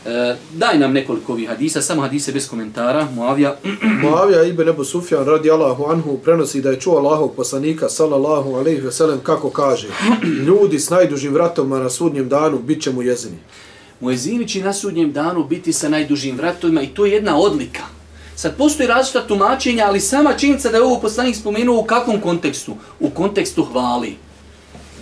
E, daj nam nekoliko ovih hadisa, samo hadise bez komentara. Muavija. Muavija ibn Ebu Sufjan radi Allahu anhu prenosi da je čuo Allahog poslanika sallallahu alaihi ve sellem kako kaže ljudi s najdužim vratovima na sudnjem danu bit će mu jezini. Muezini će na sudnjem danu biti sa najdužim vratovima i to je jedna odlika. Sad postoji različita tumačenja, ali sama činjenica da je ovo poslanik spomenuo u kakvom kontekstu? U kontekstu hvali.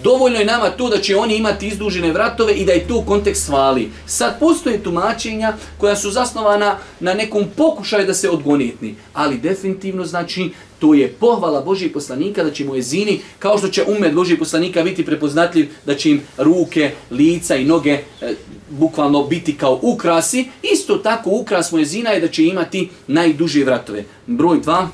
Dovoljno je nama to da će oni imati izdužene vratove i da je to kontekst svali. Sad postoje tumačenja koja su zasnovana na nekom pokušaju da se odgonetni, ali definitivno znači to je pohvala Božih poslanika da će mu jezini, kao što će umet Božih poslanika biti prepoznatljiv, da će im ruke, lica i noge e, bukvalno biti kao ukrasi, isto tako ukras mu jezina je da će imati najduže vratove. Broj 2.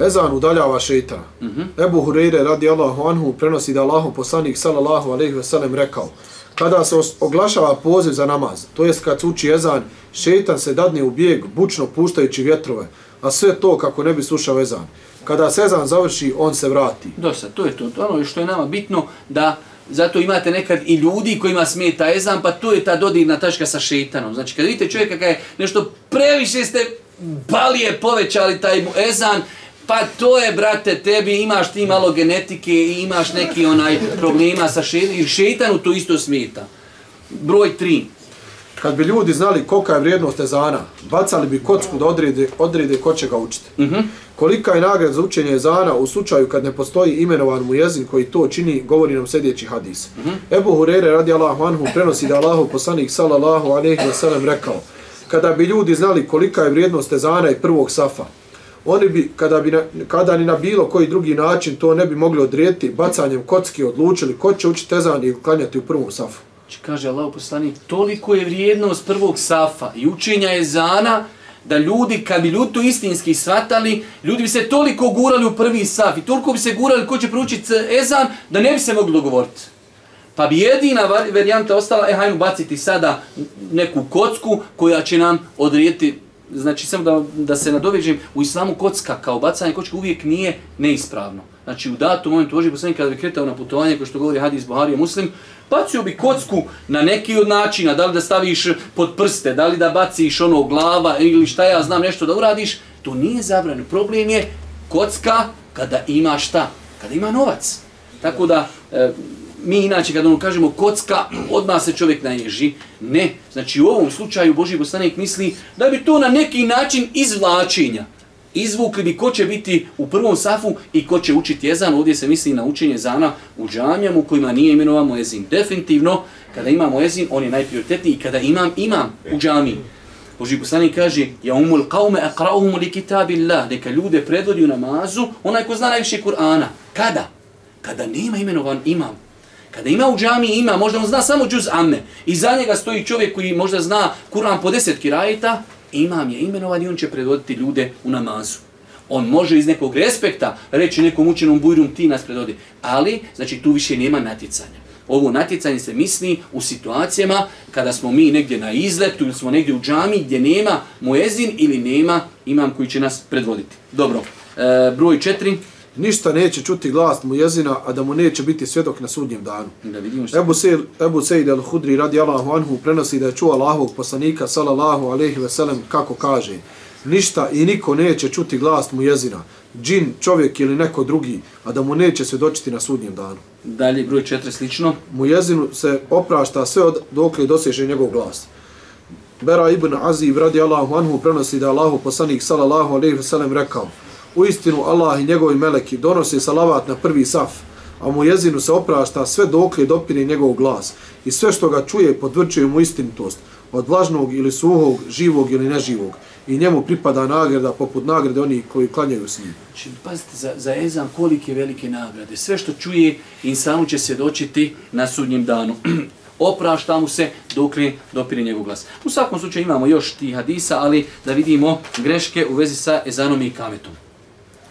Ezan udaljava šeitana. Uh mhm. -huh. Ebu Hureyre radi Allahu anhu prenosi da Allahu poslanik sallallahu alaihi wasallam rekao kada se oglašava poziv za namaz, to jest kad se uči ezan, šeitan se dadne u bijeg, bučno puštajući vjetrove, a sve to kako ne bi slušao ezan. Kada sezan završi, on se vrati. Dosta, to je to. Ono što je nama bitno da zato imate nekad i ljudi kojima smeta ezan, pa to je ta dodirna tačka sa šeitanom. Znači, kad vidite čovjeka kada je nešto previše ste balije povećali taj ezan, pa to je, brate, tebi imaš ti malo genetike i imaš neki onaj problema sa šeitanom, i šeitanu to isto smeta. Broj 3. Kad bi ljudi znali kolika je vrijednost ezana, bacali bi kocku da odrede, odrede ko će ga učiti. Uh mhm. -huh. Kolika je nagrad za učenje ezana u slučaju kad ne postoji imenovan mu jezin koji to čini, govori nam sljedeći hadis. Uh mhm. -huh. Ebu Hurere radi Allahu anhu prenosi da Allahu poslanik sallallahu alaihi wa sallam rekao kada bi ljudi znali kolika je vrijednost ezana i prvog safa, oni bi, kada, bi na, kada ni na bilo koji drugi način to ne bi mogli odrijeti, bacanjem kocki odlučili ko će učiti ezan i klanjati u prvom safu. Či kaže Allah poslanik, toliko je vrijednost prvog safa i učenja ezana, da ljudi, kad bi ljudi to istinski shvatali, ljudi bi se toliko gurali u prvi saf i toliko bi se gurali ko će proučiti ezan, da ne bi se mogli dogovoriti. Pa bi jedina varijanta ostala, e, hajmo baciti sada neku kocku koja će nam odrijeti, znači samo da, da se nadovežem, u islamu kocka kao bacanje kočka uvijek nije neispravno. Znači u datom momentu Boži poslanik kada bi kretao na putovanje, kao što govori hadis Buhari Muslim, bacio bi kocku na neki od načina, da li da staviš pod prste, da li da baciš ono glava ili šta ja znam nešto da uradiš, to nije zabranjeno. Problem je kocka kada ima šta? Kada ima novac. Tako da, e, mi inače kad ono kažemo kocka, odmah se čovjek naježi. Ne, znači u ovom slučaju Boži poslanik misli da bi to na neki način izvlačenja izvukli bi ko će biti u prvom safu i ko će učiti jezan. Ovdje se misli na učenje zana u džamijama u kojima nije imenovan muezin. Definitivno, kada ima muezin, on je najprioritetniji. Kada imam, imam u džamiji. Boži poslanik kaže, ja umul qaume aqra'uhum li kitabillah, neka ljude predvodi u namazu, onaj ko zna najviše Kur'ana. Kada? Kada nema imenovan imam. Kada ima u džami ima, možda on zna samo džuz amme, i za njega stoji čovjek koji možda zna Kur'an po deset kirajeta, imam je imenovan i on će predvoditi ljude u namazu. On može iz nekog respekta reći nekom učenom bujrum ti nas predvodi, ali znači tu više nema natjecanja. Ovo natjecanje se misli u situacijama kada smo mi negdje na izletu ili smo negdje u džami gdje nema muezin ili nema imam koji će nas predvoditi. Dobro, e, broj četiri. Ništa neće čuti glas mu jezina, a da mu neće biti svjedok na sudnjem danu. Da vidimo što. Ebu, Sejid, Ebu Sejid al-Hudri radi Allahu anhu prenosi da je čuo Allahovog poslanika sallallahu alaihi ve sellem kako kaže Ništa i niko neće čuti glas mu jezina, džin, čovjek ili neko drugi, a da mu neće svjedočiti na sudnjem danu. Dalje, broj četiri, slično. Mu jezinu se oprašta sve od dok li doseže njegov glas. Bera ibn Azib radi Allahu anhu prenosi da je Allahu poslanik sallallahu alaihi ve sellem rekao U istinu Allah i njegovi meleki donose salavat na prvi saf, a mu jezinu se oprašta sve dokle dopire njegov glas i sve što ga čuje podvrčuje mu istinitost od vlažnog ili suhog, živog ili neživog i njemu pripada nagrada poput nagrade onih koji klanjaju s njim. Znači, pazite, za, za Ezan kolike velike nagrade. Sve što čuje, insanu će se dočiti na sudnjem danu. Oprašta mu se dok li dopire njegov glas. U svakom slučaju imamo još ti hadisa, ali da vidimo greške u vezi sa Ezanom i Kametom.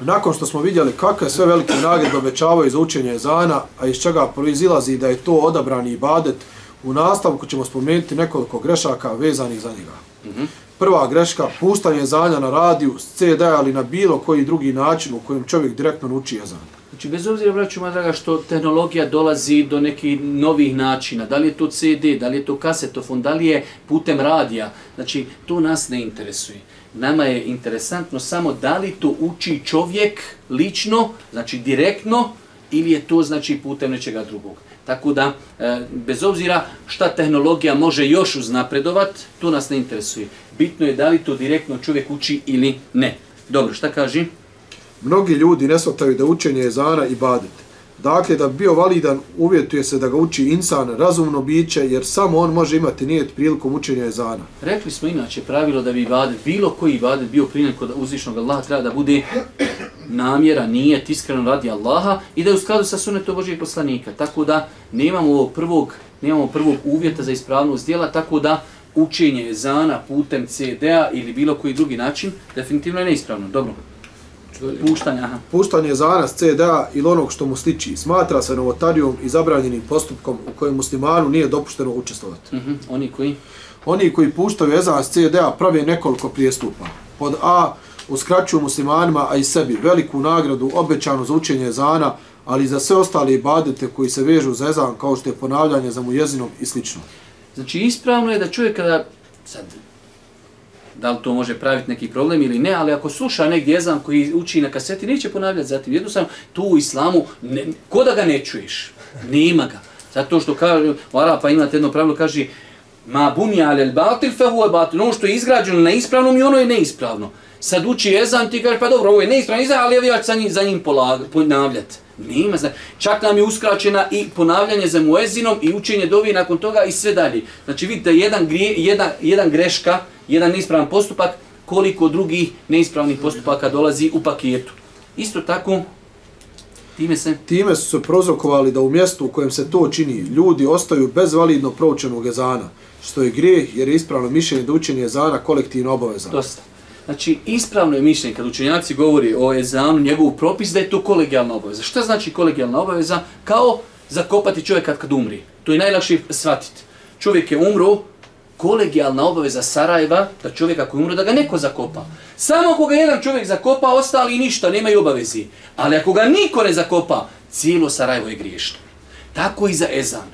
Nakon što smo vidjeli kakve sve velike nagrade obećavaju za učenje ezana, a iz čega proizilazi da je to odabrani ibadet, u nastavku ćemo spomenuti nekoliko grešaka vezanih za njega. Mm -hmm. Prva greška, puštanje ezanja na radiju, s CD ali na bilo koji drugi način u kojem čovjek direktno uči ezan. Znači, bez obzira, braću moja draga, što tehnologija dolazi do nekih novih načina, da li je to CD, da li je to kasetofon, da li je putem radija, znači, to nas ne interesuje nama je interesantno samo da li to uči čovjek lično, znači direktno, ili je to znači putem nečega drugog. Tako da, e, bez obzira šta tehnologija može još uznapredovat, to nas ne interesuje. Bitno je da li to direktno čovjek uči ili ne. Dobro, šta kaži? Mnogi ljudi ne shvataju da učenje je zara i badet. Dakle, da bi bio validan, uvjetuje se da ga uči insan, razumno biće, jer samo on može imati nijet prilikom učenja ezana. Rekli smo inače pravilo da bi ibadet, bilo koji ibadet bio primjen kod uzvišnog Allaha, treba da bude namjera, nijet, iskreno radi Allaha i da je u skladu sa sunetom Božijeg poslanika. Tako da nemamo ovog prvog, nemamo prvog uvjeta za ispravnost dijela, tako da učenje ezana putem CD-a ili bilo koji drugi način definitivno je neispravno. Dobro. Puštanje, aha. Puštanje zanas CDA ili onog što mu sliči smatra se novotarijom i zabranjenim postupkom u kojem muslimanu nije dopušteno učestvovati. Uh -huh. Oni koji? Oni koji puštaju ezan s CDA prave nekoliko prijestupa. Pod A, uskraćuju muslimanima, a i sebi, veliku nagradu obećanu za učenje ezana, ali za sve ostale ibadete koji se vežu za ezan, kao što je ponavljanje za mu jezinom i slično. Znači, ispravno je da čovjek kada, sad, da li to može praviti neki problem ili ne, ali ako sluša negdje jezan koji uči na kaseti, neće ponavljati zatim. Jednostavno, tu u islamu, ne, ko da ga ne čuješ? Nema ga. Zato što kaže, u Arapa imate jedno pravilo, kaže, ma bunja alel batil fe huve batil. Ono što je izgrađeno na ispravnom i ono je neispravno. Sad uči jezan, ti kaže, pa dobro, ovo je neispravno, izra, ali ja ću za njim, za njim ponavljati. Nema, znači, čak nam je uskraćena i ponavljanje za muezinom i učenje dovi nakon toga i sve dalje. Znači vidite, jedan, grije, jedan, jedan greška, jedan neispravan postupak, koliko drugih neispravnih postupaka dolazi u paketu. Isto tako, time se... Time su se prozrokovali da u mjestu u kojem se to čini, ljudi ostaju bez validno proučenog ezana, što je grijeh jer je ispravno mišljenje da učenje ezana kolektivno obaveza. Dosta. Znači, ispravno je mišljenje kad učenjaci govori o ezanu, njegov propis, da je to kolegijalna obaveza. Šta znači kolegijalna obaveza? Kao zakopati čovjeka kad umri. To je najlakše shvatiti. Čovjek je umro, kolegijalna obaveza Sarajeva da čovjeka koji umre da ga neko zakopa. Samo ako ga jedan čovjek zakopa, ostali ništa, nemaju obavezi. Ali ako ga niko ne zakopa, cijelo Sarajevo je griješno. Tako i za ezan.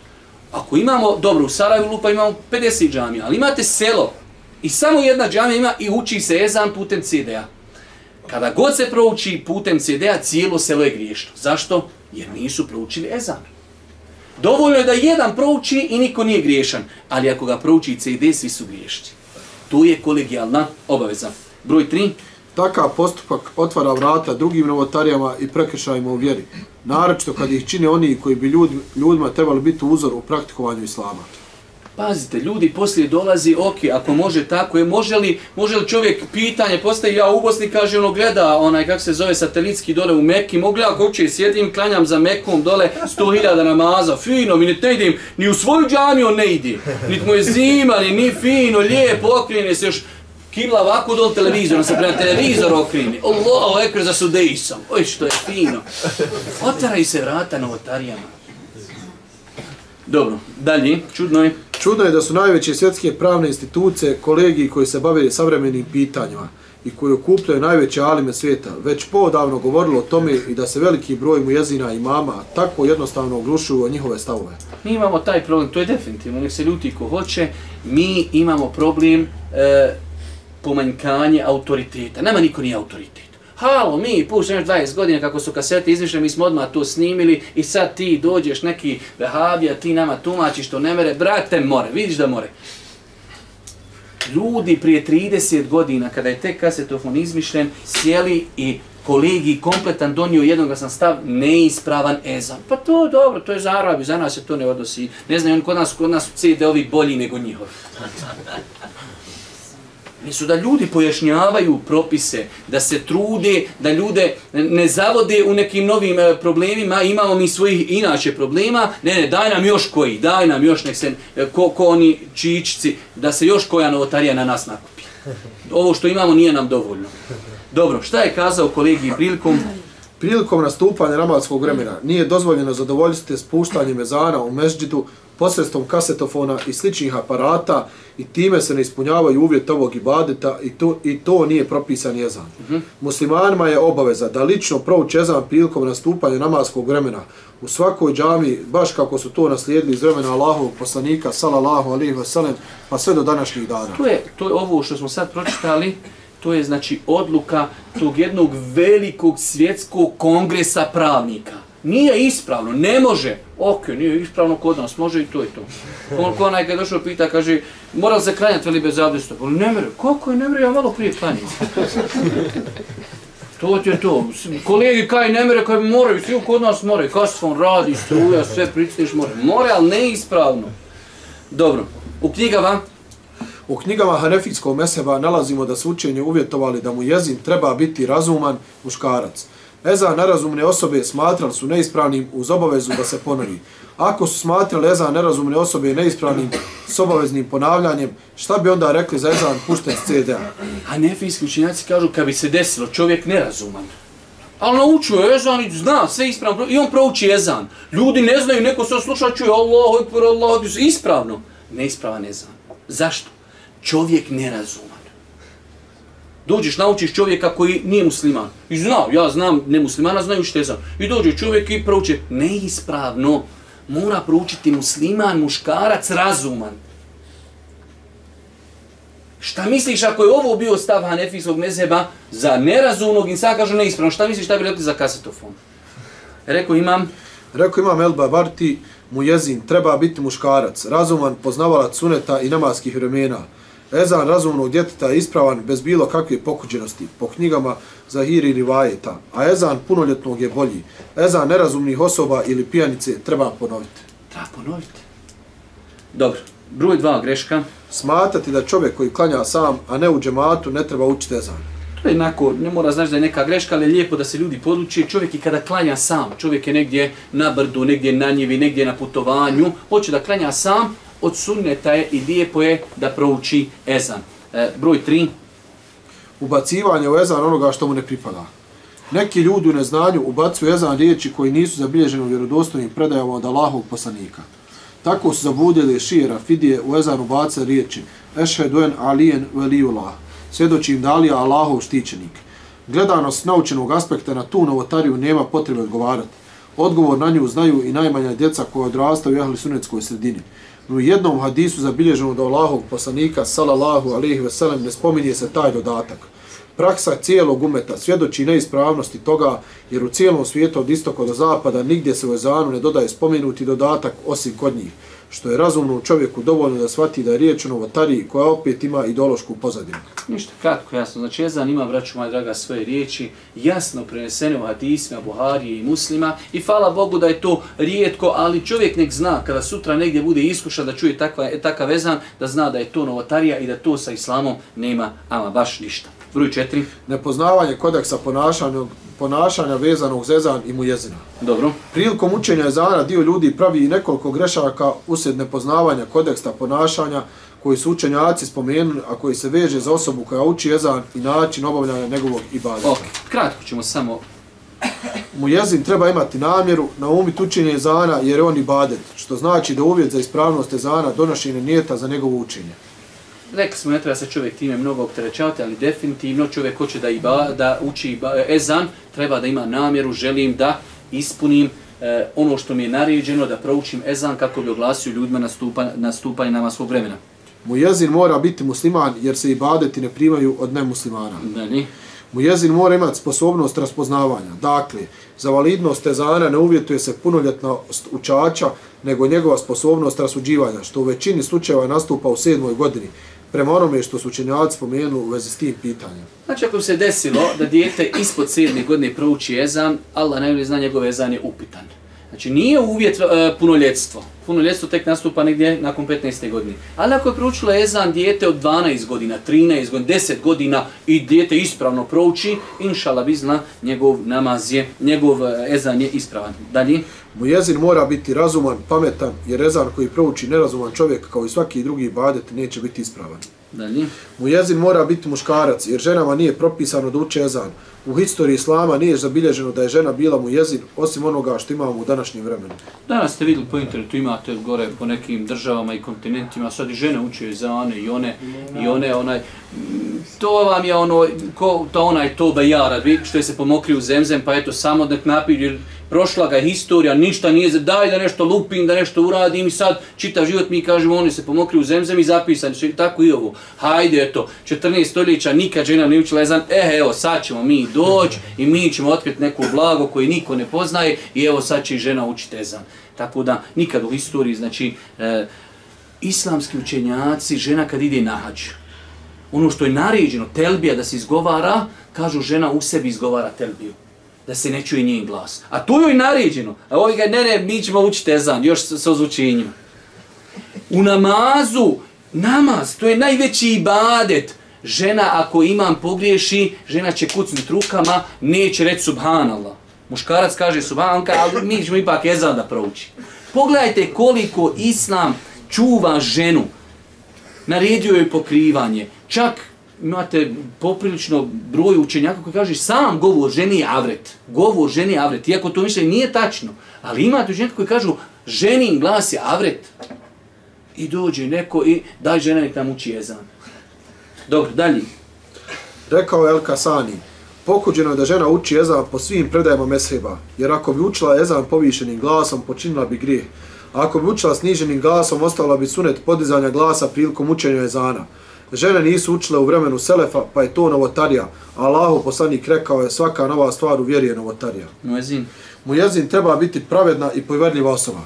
Ako imamo, dobro, u Sarajevu lupa imamo 50 džamija, ali imate selo i samo jedna džamija ima i uči se ezan putem CD-a. Kada god se prouči putem CD-a, cijelo selo je griješno. Zašto? Jer nisu proučili ezan. Dovoljno je da jedan prouči i niko nije griješan, ali ako ga prouči CD, svi su griješni. Tu je kolegijalna obaveza. Broj 3. Takav postupak otvara vrata drugim novotarijama i prekršajima u vjeri. Naročito kad ih čine oni koji bi ljud, ljudima trebali biti uzor u praktikovanju islama. Pazite, ljudi poslije dolazi, ok, ako može tako je, može li, može li čovjek pitanje, postaje ja u Bosni, kaže ono, gleda onaj, kako se zove, satelitski dole u Mekki, mogu ja kuće, sjedim, klanjam za Mekom dole, sto hiljada namaza, fino, mi ne idem, ni u svoju džamiju ne idim, niti mu je zima, ni, ni fino, lijepo, okrine se još, kibla ovako dol televizor, se prema televizor okrini, Allah, ekre za sudejsom, oj što je fino, otaraj se vrata novotarijama. Dobro, dalje, čudno je. Čudno je da su najveće svjetske pravne institucije kolegiji koji se bave savremenim pitanjima i koji okupljaju najveće alime svijeta, već podavno govorilo o tome i da se veliki broj mu jezina i mama tako jednostavno oglušuju o njihove stavove. Mi imamo taj problem, to je definitivno, nek se ljuti ko hoće, mi imamo problem e, pomanjkanje autoriteta. Nama niko nije autoritet halo, mi puštamo 20 godina kako su kasete izmišljene, mi smo odmah to snimili i sad ti dođeš neki vehabija, ti nama tumačiš što ne mere, brate, more, vidiš da more. Ljudi prije 30 godina, kada je tek kasetofon izmišljen, sjeli i kolegi kompletan donio jednog sam stav neispravan ezan. Pa to dobro, to je za Arabi, za nas se to ne odnosi. Ne znam, on kod nas, kod nas su CD-ovi bolji nego njihovi nisu da ljudi pojašnjavaju propise, da se trude, da ljude ne zavode u nekim novim e, problemima, imamo mi svojih inače problema, ne, ne, daj nam još koji, daj nam još nek se, e, ko, ko oni čičci, da se još koja novotarija na nas nakupi. Ovo što imamo nije nam dovoljno. Dobro, šta je kazao kolegi prilikom? Prilikom nastupanja ramadskog vremena nije dozvoljeno zadovoljstvo spuštanje mezana u mežđidu posredstvom kasetofona i sličnih aparata i time se ne ispunjavaju uvjet ovog ibadeta i to, i to nije propisan jezan. Uh -huh. Muslimanima je obaveza da lično prouči jezan prilikom nastupanja namaskog vremena u svakoj džami, baš kako su to naslijedili iz vremena Allahovog poslanika, salallahu alihi wasalam, pa sve do današnjih dana. To je, to je ovo što smo sad pročitali, to je znači odluka tog jednog velikog svjetskog kongresa pravnika nije ispravno, ne može. Ok, nije ispravno kod nas, može i to i to. On ko onaj kad došao pita, kaže, mora li se klanjati veli bez abdesta? Ali ne mere, kako je ne mere, ja malo prije klanjam. to ti je to. Kolegi kaj ne mere, kaj moraju, svi kod nas moraju. kasfon radi, struja, sve pricniš, more. More, ali ne ispravno. Dobro, u knjigama, U knjigama Hanefijskog meseba nalazimo da su učenje uvjetovali da mu jezin treba biti razuman muškarac. Eza nerazumne osobe smatrali su neispravnim uz obavezu da se ponovi. Ako su smatrali Eza nerazumne osobe neispravnim s obaveznim ponavljanjem, šta bi onda rekli za Ezan pušten s CD-a? A nefijski učinjaci kažu kad bi se desilo čovjek nerazuman. Ali naučio je Ezan i zna sve ispravno. I on prouči Ezan. Ljudi ne znaju, neko se osluša, čuje Allah, Allah, ispravno. Neispravan Ezan. Zašto? Čovjek nerazuman dođeš, naučiš čovjeka koji nije musliman. I zna, ja znam, ne muslimana znaju što je znam. I dođe čovjek i prouče, neispravno, mora proučiti musliman, muškarac, razuman. Šta misliš ako je ovo bio stav Hanefijskog mezeba za nerazumnog i sad kažu neispravno, šta misliš šta bi rekli za kasetofon? Rekao imam... Rekao imam Elba Barti, mu jezin treba biti muškarac, razuman, poznavalac suneta i namaskih vremena. Ezan razumnog djeteta je ispravan bez bilo kakve pokuđenosti po knjigama za hiri rivajeta, a ezan punoljetnog je bolji. Ezan nerazumnih osoba ili pijanice treba ponoviti. Treba ponoviti. Dobro, broj dva greška. Smatati da čovjek koji klanja sam, a ne u džematu, ne treba učiti ezan. To je jednako, ne mora znaći da je neka greška, ali je lijepo da se ljudi poduči. Čovjek i kada klanja sam, čovjek je negdje na brdu, negdje na njivi, negdje na putovanju, hoće da klanja sam, od sunneta je i lijepo je da prouči ezan. E, broj 3. Ubacivanje u ezan onoga što mu ne pripada. Neki ljudi u neznanju ubacuju ezan riječi koji nisu zabilježeni u vjerodostojnim predajama od Allahovog poslanika. Tako su zabudili šira, Fidije u ezanu bace riječi Ešheduen alijen velijullah. svjedoči da dalija Allahov štićenik. Gledano s naučenog aspekta na tu novotariju nema potrebe odgovarati. Odgovor na nju znaju i najmanja djeca koja odrastaju u jahli sunetskoj sredini. U jednom hadisu zabilježeno da Allahov poslanika, salallahu ve sellem ne spominje se taj dodatak. Praksa cijelog umeta svjedoči neispravnosti toga, jer u cijelom svijetu od istoka do zapada nigdje se u ezanu ne dodaje spomenuti dodatak osim kod njih, što je razumno čovjeku dovoljno da shvati da je riječ o novotariji koja opet ima ideološku pozadinu. Ništa, kratko, jasno. Znači, Ezan ima, braću moja draga, svoje riječi jasno prenesene u hadisima, Buharije i muslima i hvala Bogu da je to rijetko, ali čovjek nek zna kada sutra negdje bude iskušan da čuje takva, takav Ezan, da zna da je to novotarija i da to sa islamom nema ama baš ništa. Broj četiri. Nepoznavanje kodeksa ponašanja, ponašanja vezanog za ezan i mu jezina. Dobro. Prilikom učenja ezana dio ljudi pravi i nekoliko grešaka usred nepoznavanja kodeksa ponašanja koji su učenjaci spomenuli, a koji se veže za osobu koja uči ezan i način obavljanja njegovog ibadeta. Ok, kratko ćemo samo... Mu jezin treba imati namjeru na umit učenje ezana jer je on ibadet, što znači da uvjet za ispravnost ezana donošenje nijeta za njegovo učenje. Rekli smo, ne treba se čovjek time mnogo opterećavati, ali definitivno čovjek hoće da, iba, da uči iba, ezan, treba da ima namjeru, želim da ispunim e, ono što mi je naređeno, da proučim ezan kako bi oglasio ljudima nastupa, nastupanje nama svog vremena. Mu jezin mora biti musliman jer se ibadeti ne primaju od nemuslimana. Da li? Mu jezin mora imati sposobnost raspoznavanja. Dakle, za validnost ezana ne uvjetuje se punoljetnost učača, nego njegova sposobnost rasuđivanja, što u većini slučajeva nastupa u sedmoj godini, prema onome što su učenjaci spomenuli u vezi s tim pitanjem. Znači, ako bi se desilo da dijete ispod sedmi godine prouči ezan, Allah najbolje zna njegov ezan je upitan. Znači, nije uvjet e, punoljetstvo. Punoljetstvo tek nastupa negdje nakon 15. godine. Ali ako je proučilo ezan dijete od 12 godina, 13 godina, 10 godina i dijete ispravno prouči, inšala bi zna, njegov namaz je, njegov uh, ezan je ispravan. Dalje? Mu jezin mora biti razuman, pametan, jer ezan koji prouči nerazuman čovjek, kao i svaki drugi ibadet, neće biti ispravan. Dalje? Mu jezin mora biti muškarac, jer ženama nije propisano da uče ezan. U historiji islama nije zabilježeno da je žena bila mu jezin, osim onoga što imamo u današnjem vremenu. Danas ste vidjeli po internetu, imate gore po nekim državama i kontinentima, sad i žene uče ezane i one, i one, onaj, to vam je ono, ko, to onaj toba jara, što je se pomokri u zemzem, pa eto, samo nek napiju, jer prošla ga historija, ništa nije daj da nešto lupim, da nešto uradim i sad čitav život mi kažemo oni se pomokri u zemzem i zapisani su tako i ovo. Hajde eto, 14 stoljeća nikad žena ne učila jezan, eh evo sad ćemo mi doći i mi ćemo otkriti neku blago koje niko ne poznaje i evo sad će i žena učiti jezan. Tako da nikad u historiji, znači, e, islamski učenjaci, žena kad ide na hađu, ono što je naređeno, telbija da se izgovara, kažu žena u sebi izgovara telbiju da se ne čuje njen glas. A tu joj naređeno. A ovi ga, ne, ne, mi ćemo učiti ezan, još sa, sa ozvučenjima. U namazu, namaz, to je najveći ibadet. Žena, ako imam pogriješi, žena će kucnut rukama, neće reći subhanallah. Muškarac kaže subhanallah, ali mi ćemo ipak ezan da prouči. Pogledajte koliko islam čuva ženu. Naredio je pokrivanje. Čak imate poprilično broj učenjaka koji kaže sam govor ženi je avret. Govor ženi je avret. Iako to mišljenje nije tačno. Ali imate učenjaka koji kažu ženin glas je avret. I dođe neko i daj žena nek nam uči jezan. Dobro, dalje. Rekao je El Kasani, pokuđeno je da žena uči jezan po svim predajama mesheba, jer ako bi učila jezan povišenim glasom, počinila bi grijeh. A ako bi učila sniženim glasom, ostala bi sunet podizanja glasa prilikom učenja jezana. Žene nisu učile u vremenu Selefa, pa je to novotarija. Allahu poslanik rekao je svaka nova stvar u vjeri je novotarija. Muezin. Mujezin treba biti pravedna i povjerljiva osoba.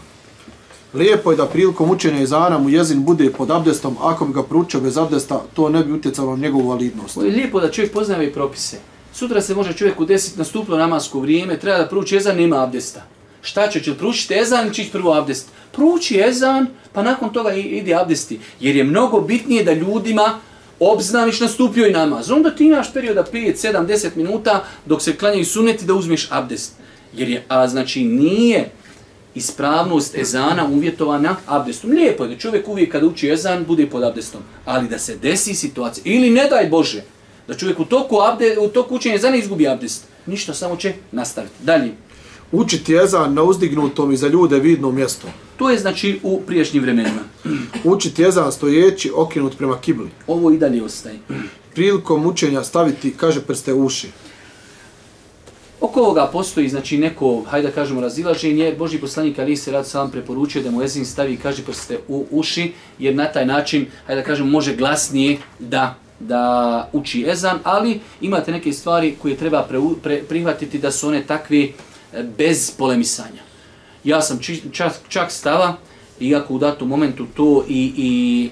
Lijepo je da prilikom učenja izana mu jezin bude pod abdestom, ako bi ga pručio bez abdesta, to ne bi utjecalo na njegovu validnost. Ovo je lijepo da čovjek poznaje ove propise. Sutra se može čovjek u deset nastuplo namasko vrijeme, treba da pruči jezan, nema abdesta. Šta će, će pručiti ezan ili će prvo abdest? Pruči ezan, pa nakon toga ide abdesti. Jer je mnogo bitnije da ljudima obznaniš nastupio i namaz. Onda ti imaš perioda 5, 7, 10 minuta dok se klanjaju suneti da uzmeš abdest. Jer je, a znači nije ispravnost ezana uvjetovana abdestom. Lijepo je da čovjek uvijek kada uči ezan bude pod abdestom. Ali da se desi situacija, ili ne daj Bože, da čovjek u toku, abde, u toku učenja ezana izgubi abdest. Ništa, samo će nastaviti. Dalje. Učiti ezan na uzdignutom i za ljude vidnom mjestu. To je znači u priješnjim vremenima. Učiti ezan stojeći, okrenut prema kibli. Ovo i dalje ostaje. Prilikom učenja staviti, kaže prste u uši. Oko ovoga postoji znači neko, hajde da kažemo, razilaženje. Boži poslanik Ali se rad sam preporučio da mu ezin stavi, kaže prste u uši, jer na taj način, hajde da kažemo, može glasnije da da uči ezan, ali imate neke stvari koje treba pre, pre, prihvatiti da su one takve bez polemisanja. Ja sam či, čak, čak stava, iako u datom momentu to i, i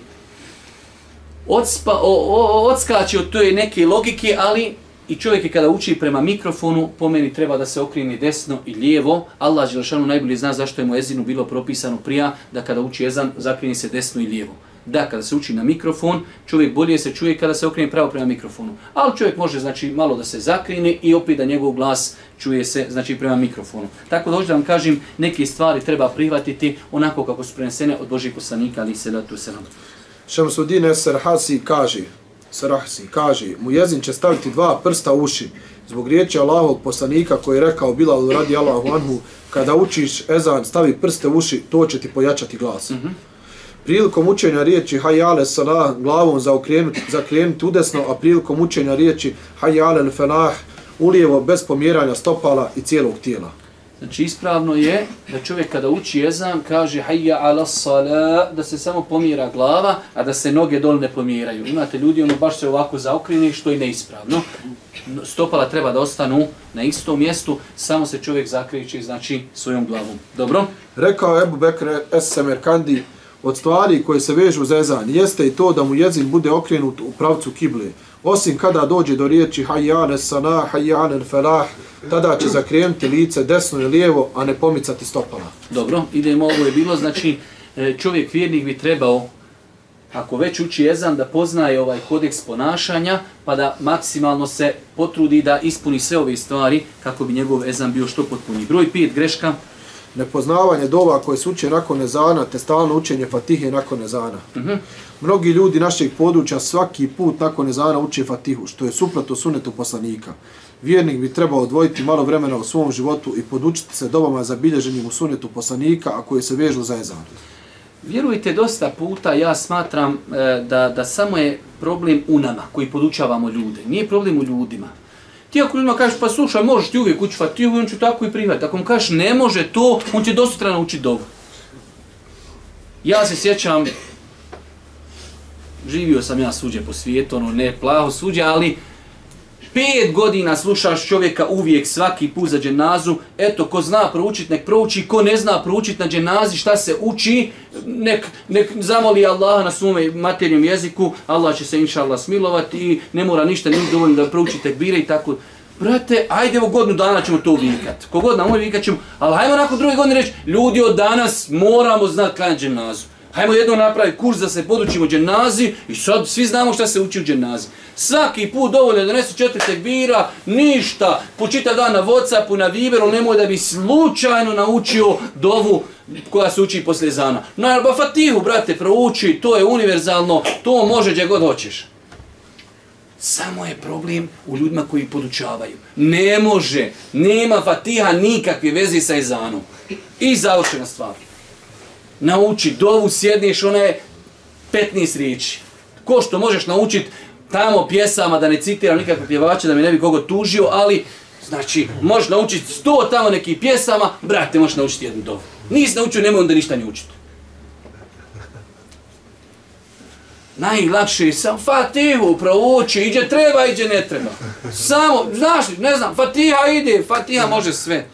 odspa, o, o, odskače od toj neke logike, ali i čovjek je kada uči prema mikrofonu, po meni treba da se okrini desno i lijevo. Allah Đelšanu najbolje zna zašto je mu ezinu bilo propisano prija da kada uči ezan zakrini se desno i lijevo da kada se uči na mikrofon, čovjek bolje se čuje kada se okrene pravo prema mikrofonu. Ali čovjek može znači malo da se zakrine i opet da njegov glas čuje se znači prema mikrofonu. Tako da hoću da vam kažem, neke stvari treba prihvatiti onako kako su prenesene od Božih poslanika, ali se da tu se nam. Šamsudin Esarhasi kaže, Sarahsi kaže, mu jezin će staviti dva prsta u uši, zbog riječi Allahovog poslanika koji je rekao Bilal radi Allahu anhu, kada učiš ezan, stavi prste u uši, to će ti pojačati glas. Mm -hmm. Prilikom učenja riječi hajjale salah glavom zaokrenuti, zakrenuti udesno, a prilikom učenja riječi hajjale felah ulijevo bez pomjeranja stopala i cijelog tijela. Znači ispravno je da čovjek kada uči jezan kaže hayya ala sala da se samo pomjera glava, a da se noge dol ne pomjeraju. Imate ljudi ono baš se ovako zaokrene što je neispravno. Stopala treba da ostanu na istom mjestu, samo se čovjek zakreće znači svojom glavom. Dobro? Rekao Ebu Bekr Es Semerkandi, od stvari koje se vežu za ezan jeste i to da mu jezin bude okrenut u pravcu kible. Osim kada dođe do riječi hajjane sana, hajjane felah, tada će zakrenuti lice desno i lijevo, a ne pomicati stopala. Dobro, idemo, ovo je bilo, znači e, čovjek vjernik bi trebao, ako već uči ezan, da poznaje ovaj kodeks ponašanja, pa da maksimalno se potrudi da ispuni sve ove stvari kako bi njegov ezan bio što potpuniji. Broj 5, greška nepoznavanje dova koje se uče nakon nezana, te stalno učenje fatihe nakon nezana. Mm -hmm. Mnogi ljudi našeg područja svaki put nakon nezana uče fatihu, što je suprotno sunetu poslanika. Vjernik bi trebao odvojiti malo vremena u svom životu i podučiti se dobama zabilježenim u sunetu poslanika, a koje se vežu za ezan. Vjerujte, dosta puta ja smatram e, da, da samo je problem u nama koji podučavamo ljude. Nije problem u ljudima. Ti ako ljudima kažeš, pa slušaj, možeš ti uvijek ući pa fatihu, on će tako i prihvatiti. Ako mu kažeš, ne može to, on će dosutra naučiti dobu. Ja se sjećam, živio sam ja suđe po svijetu, ono ne plaho suđe, ali pet godina slušaš čovjeka uvijek svaki put za dženazu, eto, ko zna proučit, nek prouči, ko ne zna proučit na dženazi, šta se uči, nek, nek zamoli Allah na svome materijom jeziku, Allah će se inša Allah smilovati i ne mora ništa, nije dovoljno da prouči tekbire i tako. Brate, ajde evo godinu dana ćemo to vikat. Kogod nam ovaj vikat ćemo, ali hajmo nakon druge godine reći, ljudi od danas moramo znati klanjati dženazu. Hajmo jedno napraviti kurs da se podučimo dženazi i sad svi znamo šta se uči u dženazi. Svaki put dovoljno donesu četiri tekbira, ništa, počita dan na Whatsappu, na Viberu, nemoj da bi slučajno naučio dovu koja se uči poslije zana. No, ba Fatihu, brate, prouči, to je univerzalno, to može gdje god hoćeš. Samo je problem u ljudima koji podučavaju. Ne može, nema Fatiha nikakve veze sa Ezanom. I završena stvar nauči dovu, sjedniš, ona je 15 riječi. Ko što možeš naučiti tamo pjesama, da ne citiram nikakve pjevače, da mi ne bi kogo tužio, ali, znači, možeš naučiti 100 tamo nekih pjesama, brate, možeš naučiti jednu dovu. Nisi naučio, nemoj onda ništa ni učiti. Najlakše je sam Fatihu prouči, iđe treba, iđe ne treba. Samo, znaš, ne znam, Fatiha ide, Fatiha može sve.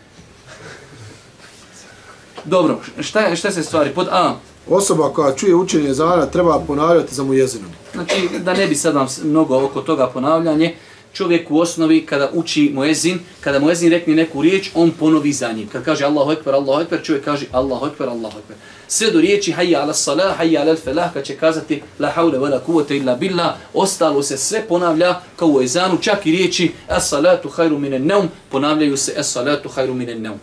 Dobro, šta, šta se stvari? Pod A. Osoba koja čuje učenje zana treba ponavljati za mu jezinom. Znači, da ne bi sad vam mnogo oko toga ponavljanje, čovjek u osnovi kada uči muezin, kada muezin rekne neku riječ, on ponovi za njim. Kad kaže Allahu ekber, Allahu ekber, čovjek kaže Allahu ekber, Allahu ekber. Sve do riječi hayya ala salah, hayya ala felah, kad će kazati la hawla wala kuvvata illa billah, ostalo se sve ponavlja kao u ezanu, čak i riječi as salatu khairu minan nawm, ponavljaju se as salatu khairu minan nawm.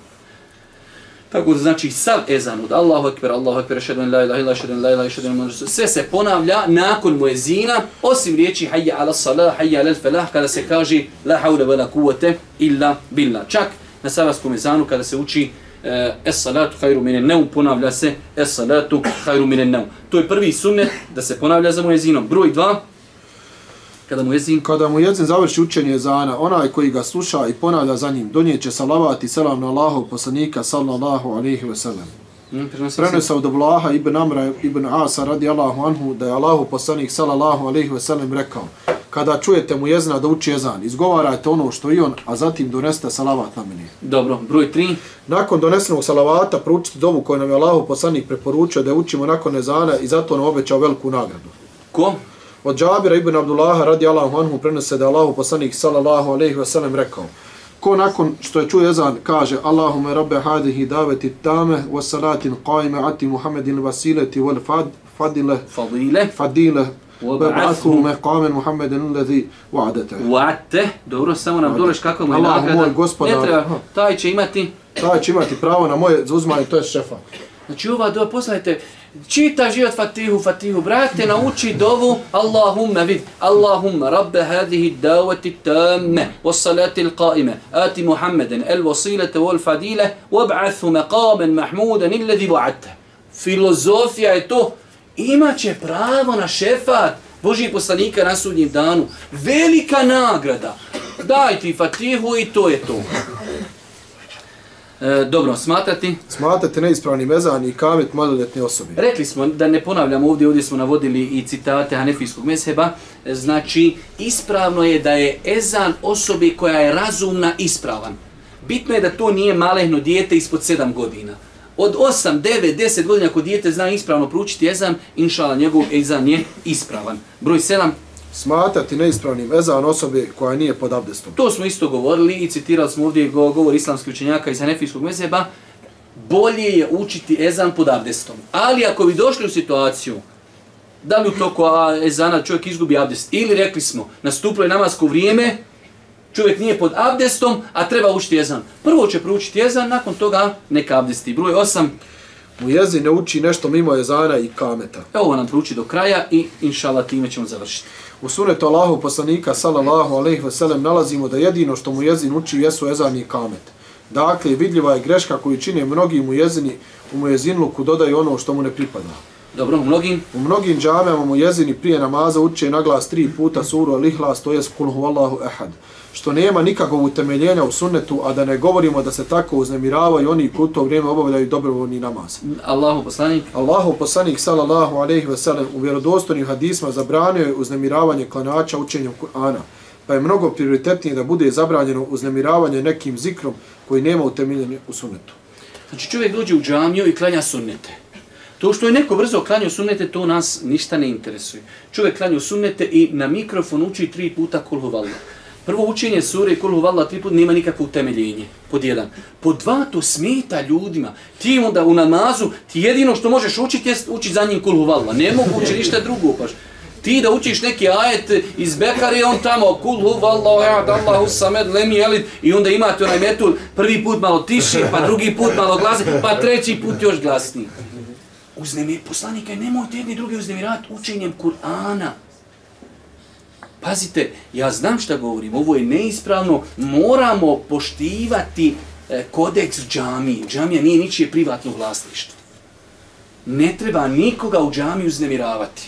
Tako da znači sav ezan od Allahu ekber, Allahu ekber, šedu en la ilaha illa, šedu en la ilaha, šedu en sve se ponavlja nakon muezina, osim riječi hayya ala salah, hayya ala falah, kada se kaže la hawla wala kuvvete illa billah. Čak na sabahskom ezanu kada se uči eh, es salatu hajru mine neum, ponavlja se es salatu hajru mine neum. To je prvi sunnet da se ponavlja za muezinom. Broj dva, kada muezin Kada mu jezin završi učenje ezana, onaj koji ga sluša i ponavlja za njim, donijeće salavat i selam na Allahov poslanika sallallahu alaihi ve sellem. Mm, prenosi od Ablaha ibn Amra ibn Asa radi Allahu anhu da je Allahu poslanik sallallahu alaihi ve sellem rekao kada čujete mu jezna da uči jezan, izgovarajte ono što i on, a zatim doneste salavat na meni. Dobro, broj tri, Nakon donesenog salavata proučite dovu koju nam je Allahu poslanik preporučio da je učimo nakon ezana i zato nam obećao veliku nagradu. ko? Od Džabira ibn Abdullaha radi Allahu anhu prenose da Allahu poslanik sallallahu alejhi ve sellem rekao: Ko nakon što je čuje ezan kaže: Allahumma rabbe hadihi daveti tame wa salatin qaimati Muhammedin wasilati wal fad fadile fadile. wa وبعثه maqaman محمد alladhi وعدته Wa'adte, dobro, samo nam دورش kako mu je nagrada. ne treba taj će imati taj će imati pravo na moje zauzmanje, to je šefa znači ova dova, posledajte, čita život Fatihu, Fatihu, brate, nauči dovu, Allahumma vid, Allahumma, rabbe hadihi davati tamme, wassalati l'qaime, ati Muhammeden, el vasilete, wal fadile, wab'athu meqamen mahmuden, illedi wa'atte. Filozofija je to, imaće pravo na šefat Božih poslanika na sudnjem danu. Velika nagrada. Daj ti Fatihu i to je to. E, dobro, smatrati. Smatrate neispravni mezan i kamet maloljetne osobe. Rekli smo da ne ponavljamo ovdje, ovdje smo navodili i citate Hanefijskog mezheba. Znači, ispravno je da je ezan osobe koja je razumna ispravan. Bitno je da to nije malehno dijete ispod 7 godina. Od 8, 9, 10 godina ako dijete zna ispravno proučiti ezan, inšala njegov ezan je ispravan. Broj 7, Smatrati neispravnim ezan osobe koja nije pod abdestom. To smo isto govorili i citirali smo ovdje go- govor islamskih učenjaka iz Hanefijskog mezheba. Bolje je učiti ezan pod abdestom. Ali ako bi došli u situaciju da li u toku a, ezana čovjek izgubi abdest ili rekli smo nastupilo je namasko vrijeme, čovjek nije pod abdestom, a treba učiti ezan. Prvo će proučiti ezan, nakon toga neka abdesti. Broj 8, Mu jezin ne uči nešto mimo ezana i kameta. evo nam prouči do kraja i inšala time ćemo završiti. U sunetu Allahu poslanika sallallahu alejhi ve sellem nalazimo da jedino što mu jezin uči jesu ezan i kamet. Dakle, vidljiva je greška koju čine mnogi mu jezini u mu jezinluku dodaju ono što mu ne pripada. Dobro, u mnogim U mnogim džamijama mu jezini prije namaza uče na glas tri puta suru Al-Ihlas, to jest Kul huvallahu ehad. Što nema nikakvog utemeljenja u sunnetu, a da ne govorimo da se tako uznemiravaju oni koji u to vrijeme obavljaju dobrovoljni namaz. Allahu poslanik Allahu poslanik sallallahu alejhi ve sellem u vjerodostojnim hadisma zabranio je uznemiravanje klanača učenjem Kur'ana, pa je mnogo prioritetnije da bude zabranjeno uznemiravanje nekim zikrom koji nema utemeljenje u sunnetu. Znači čovjek dođe u džamiju i klanja sunnete. To što je neko brzo klanjao sunnete, to nas ništa ne interesuje. Čovjek klanjao sunnete i na mikrofon uči tri puta kulhu vallah. Prvo učenje sure kulhu vallah tri puta nema nikakvo utemeljenje. Pod jedan. Pod dva, to smeta ljudima. Ti onda u namazu, ti jedino što možeš učiti je učiti za njim kulhu vallah. Ne mogu učiti ništa drugo. Paš. Ti da učiš neki ajet iz Bekare, on tamo Kulhu huvallahu ahad Allahu samed lem elit. i onda imate onaj metul prvi put malo tiši, pa drugi put malo glasi, pa treći put još glasniji. Uznemir poslanika, nemojte jedni drugi uznemirati učenjem Kur'ana. Pazite, ja znam šta govorim, ovo je neispravno, moramo poštivati e, kodeks džamije. Džamija nije ničije privatno vlasništvo. Ne treba nikoga u džamiju uznemiravati.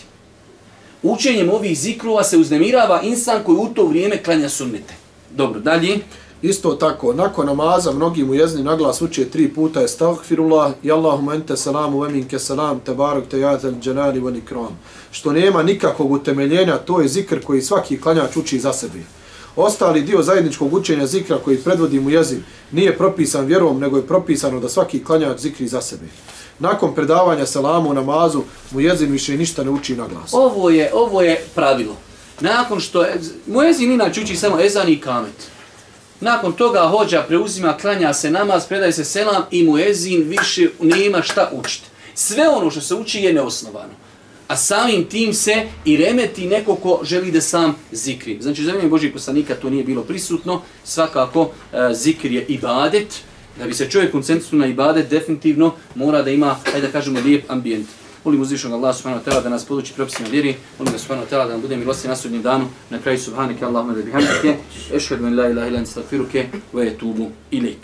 Učenjem ovih zikrova se uznemirava insan koji u to vrijeme klanja sunnete. Dobro, dalje. Isto tako, nakon namaza mnogi mu jezni naglas uče tri puta estagfirullah i Allahumma ente salamu ve minke salam te baruk te jazel dženani van ikram. Što nema nikakvog utemeljenja, to je zikr koji svaki klanjač uči za sebe. Ostali dio zajedničkog učenja zikra koji predvodi mu jezin nije propisan vjerom, nego je propisano da svaki klanjač zikri za sebe. Nakon predavanja salamu u namazu mu jezin više ništa ne uči na glas. Ovo je, ovo je pravilo. Nakon što, je, muezin inače uči samo ezan i kamet. Nakon toga hođa preuzima, klanja se namaz, predaje se selam i muezin više nema šta učiti. Sve ono što se uči je neosnovano. A samim tim se i remeti neko ko želi da sam zikri. Znači, za vrijeme Božih poslanika to nije bilo prisutno. Svakako, e, zikr je ibadet. Da bi se čovjek koncentrisao na ibadet, definitivno mora da ima, ajde da kažemo, lijep ambijent. Molim uzvišnog Allah subhanahu wa ta'ala da nas poduči propisima vjeri. Molim ga subhanahu wa ta'ala da nam bude milosti na sudnjem danu. Na kraju subhanike Allahumma da bihamdike. Ešhedu en la ilaha ilan astaghfiruke wa etubu ilik.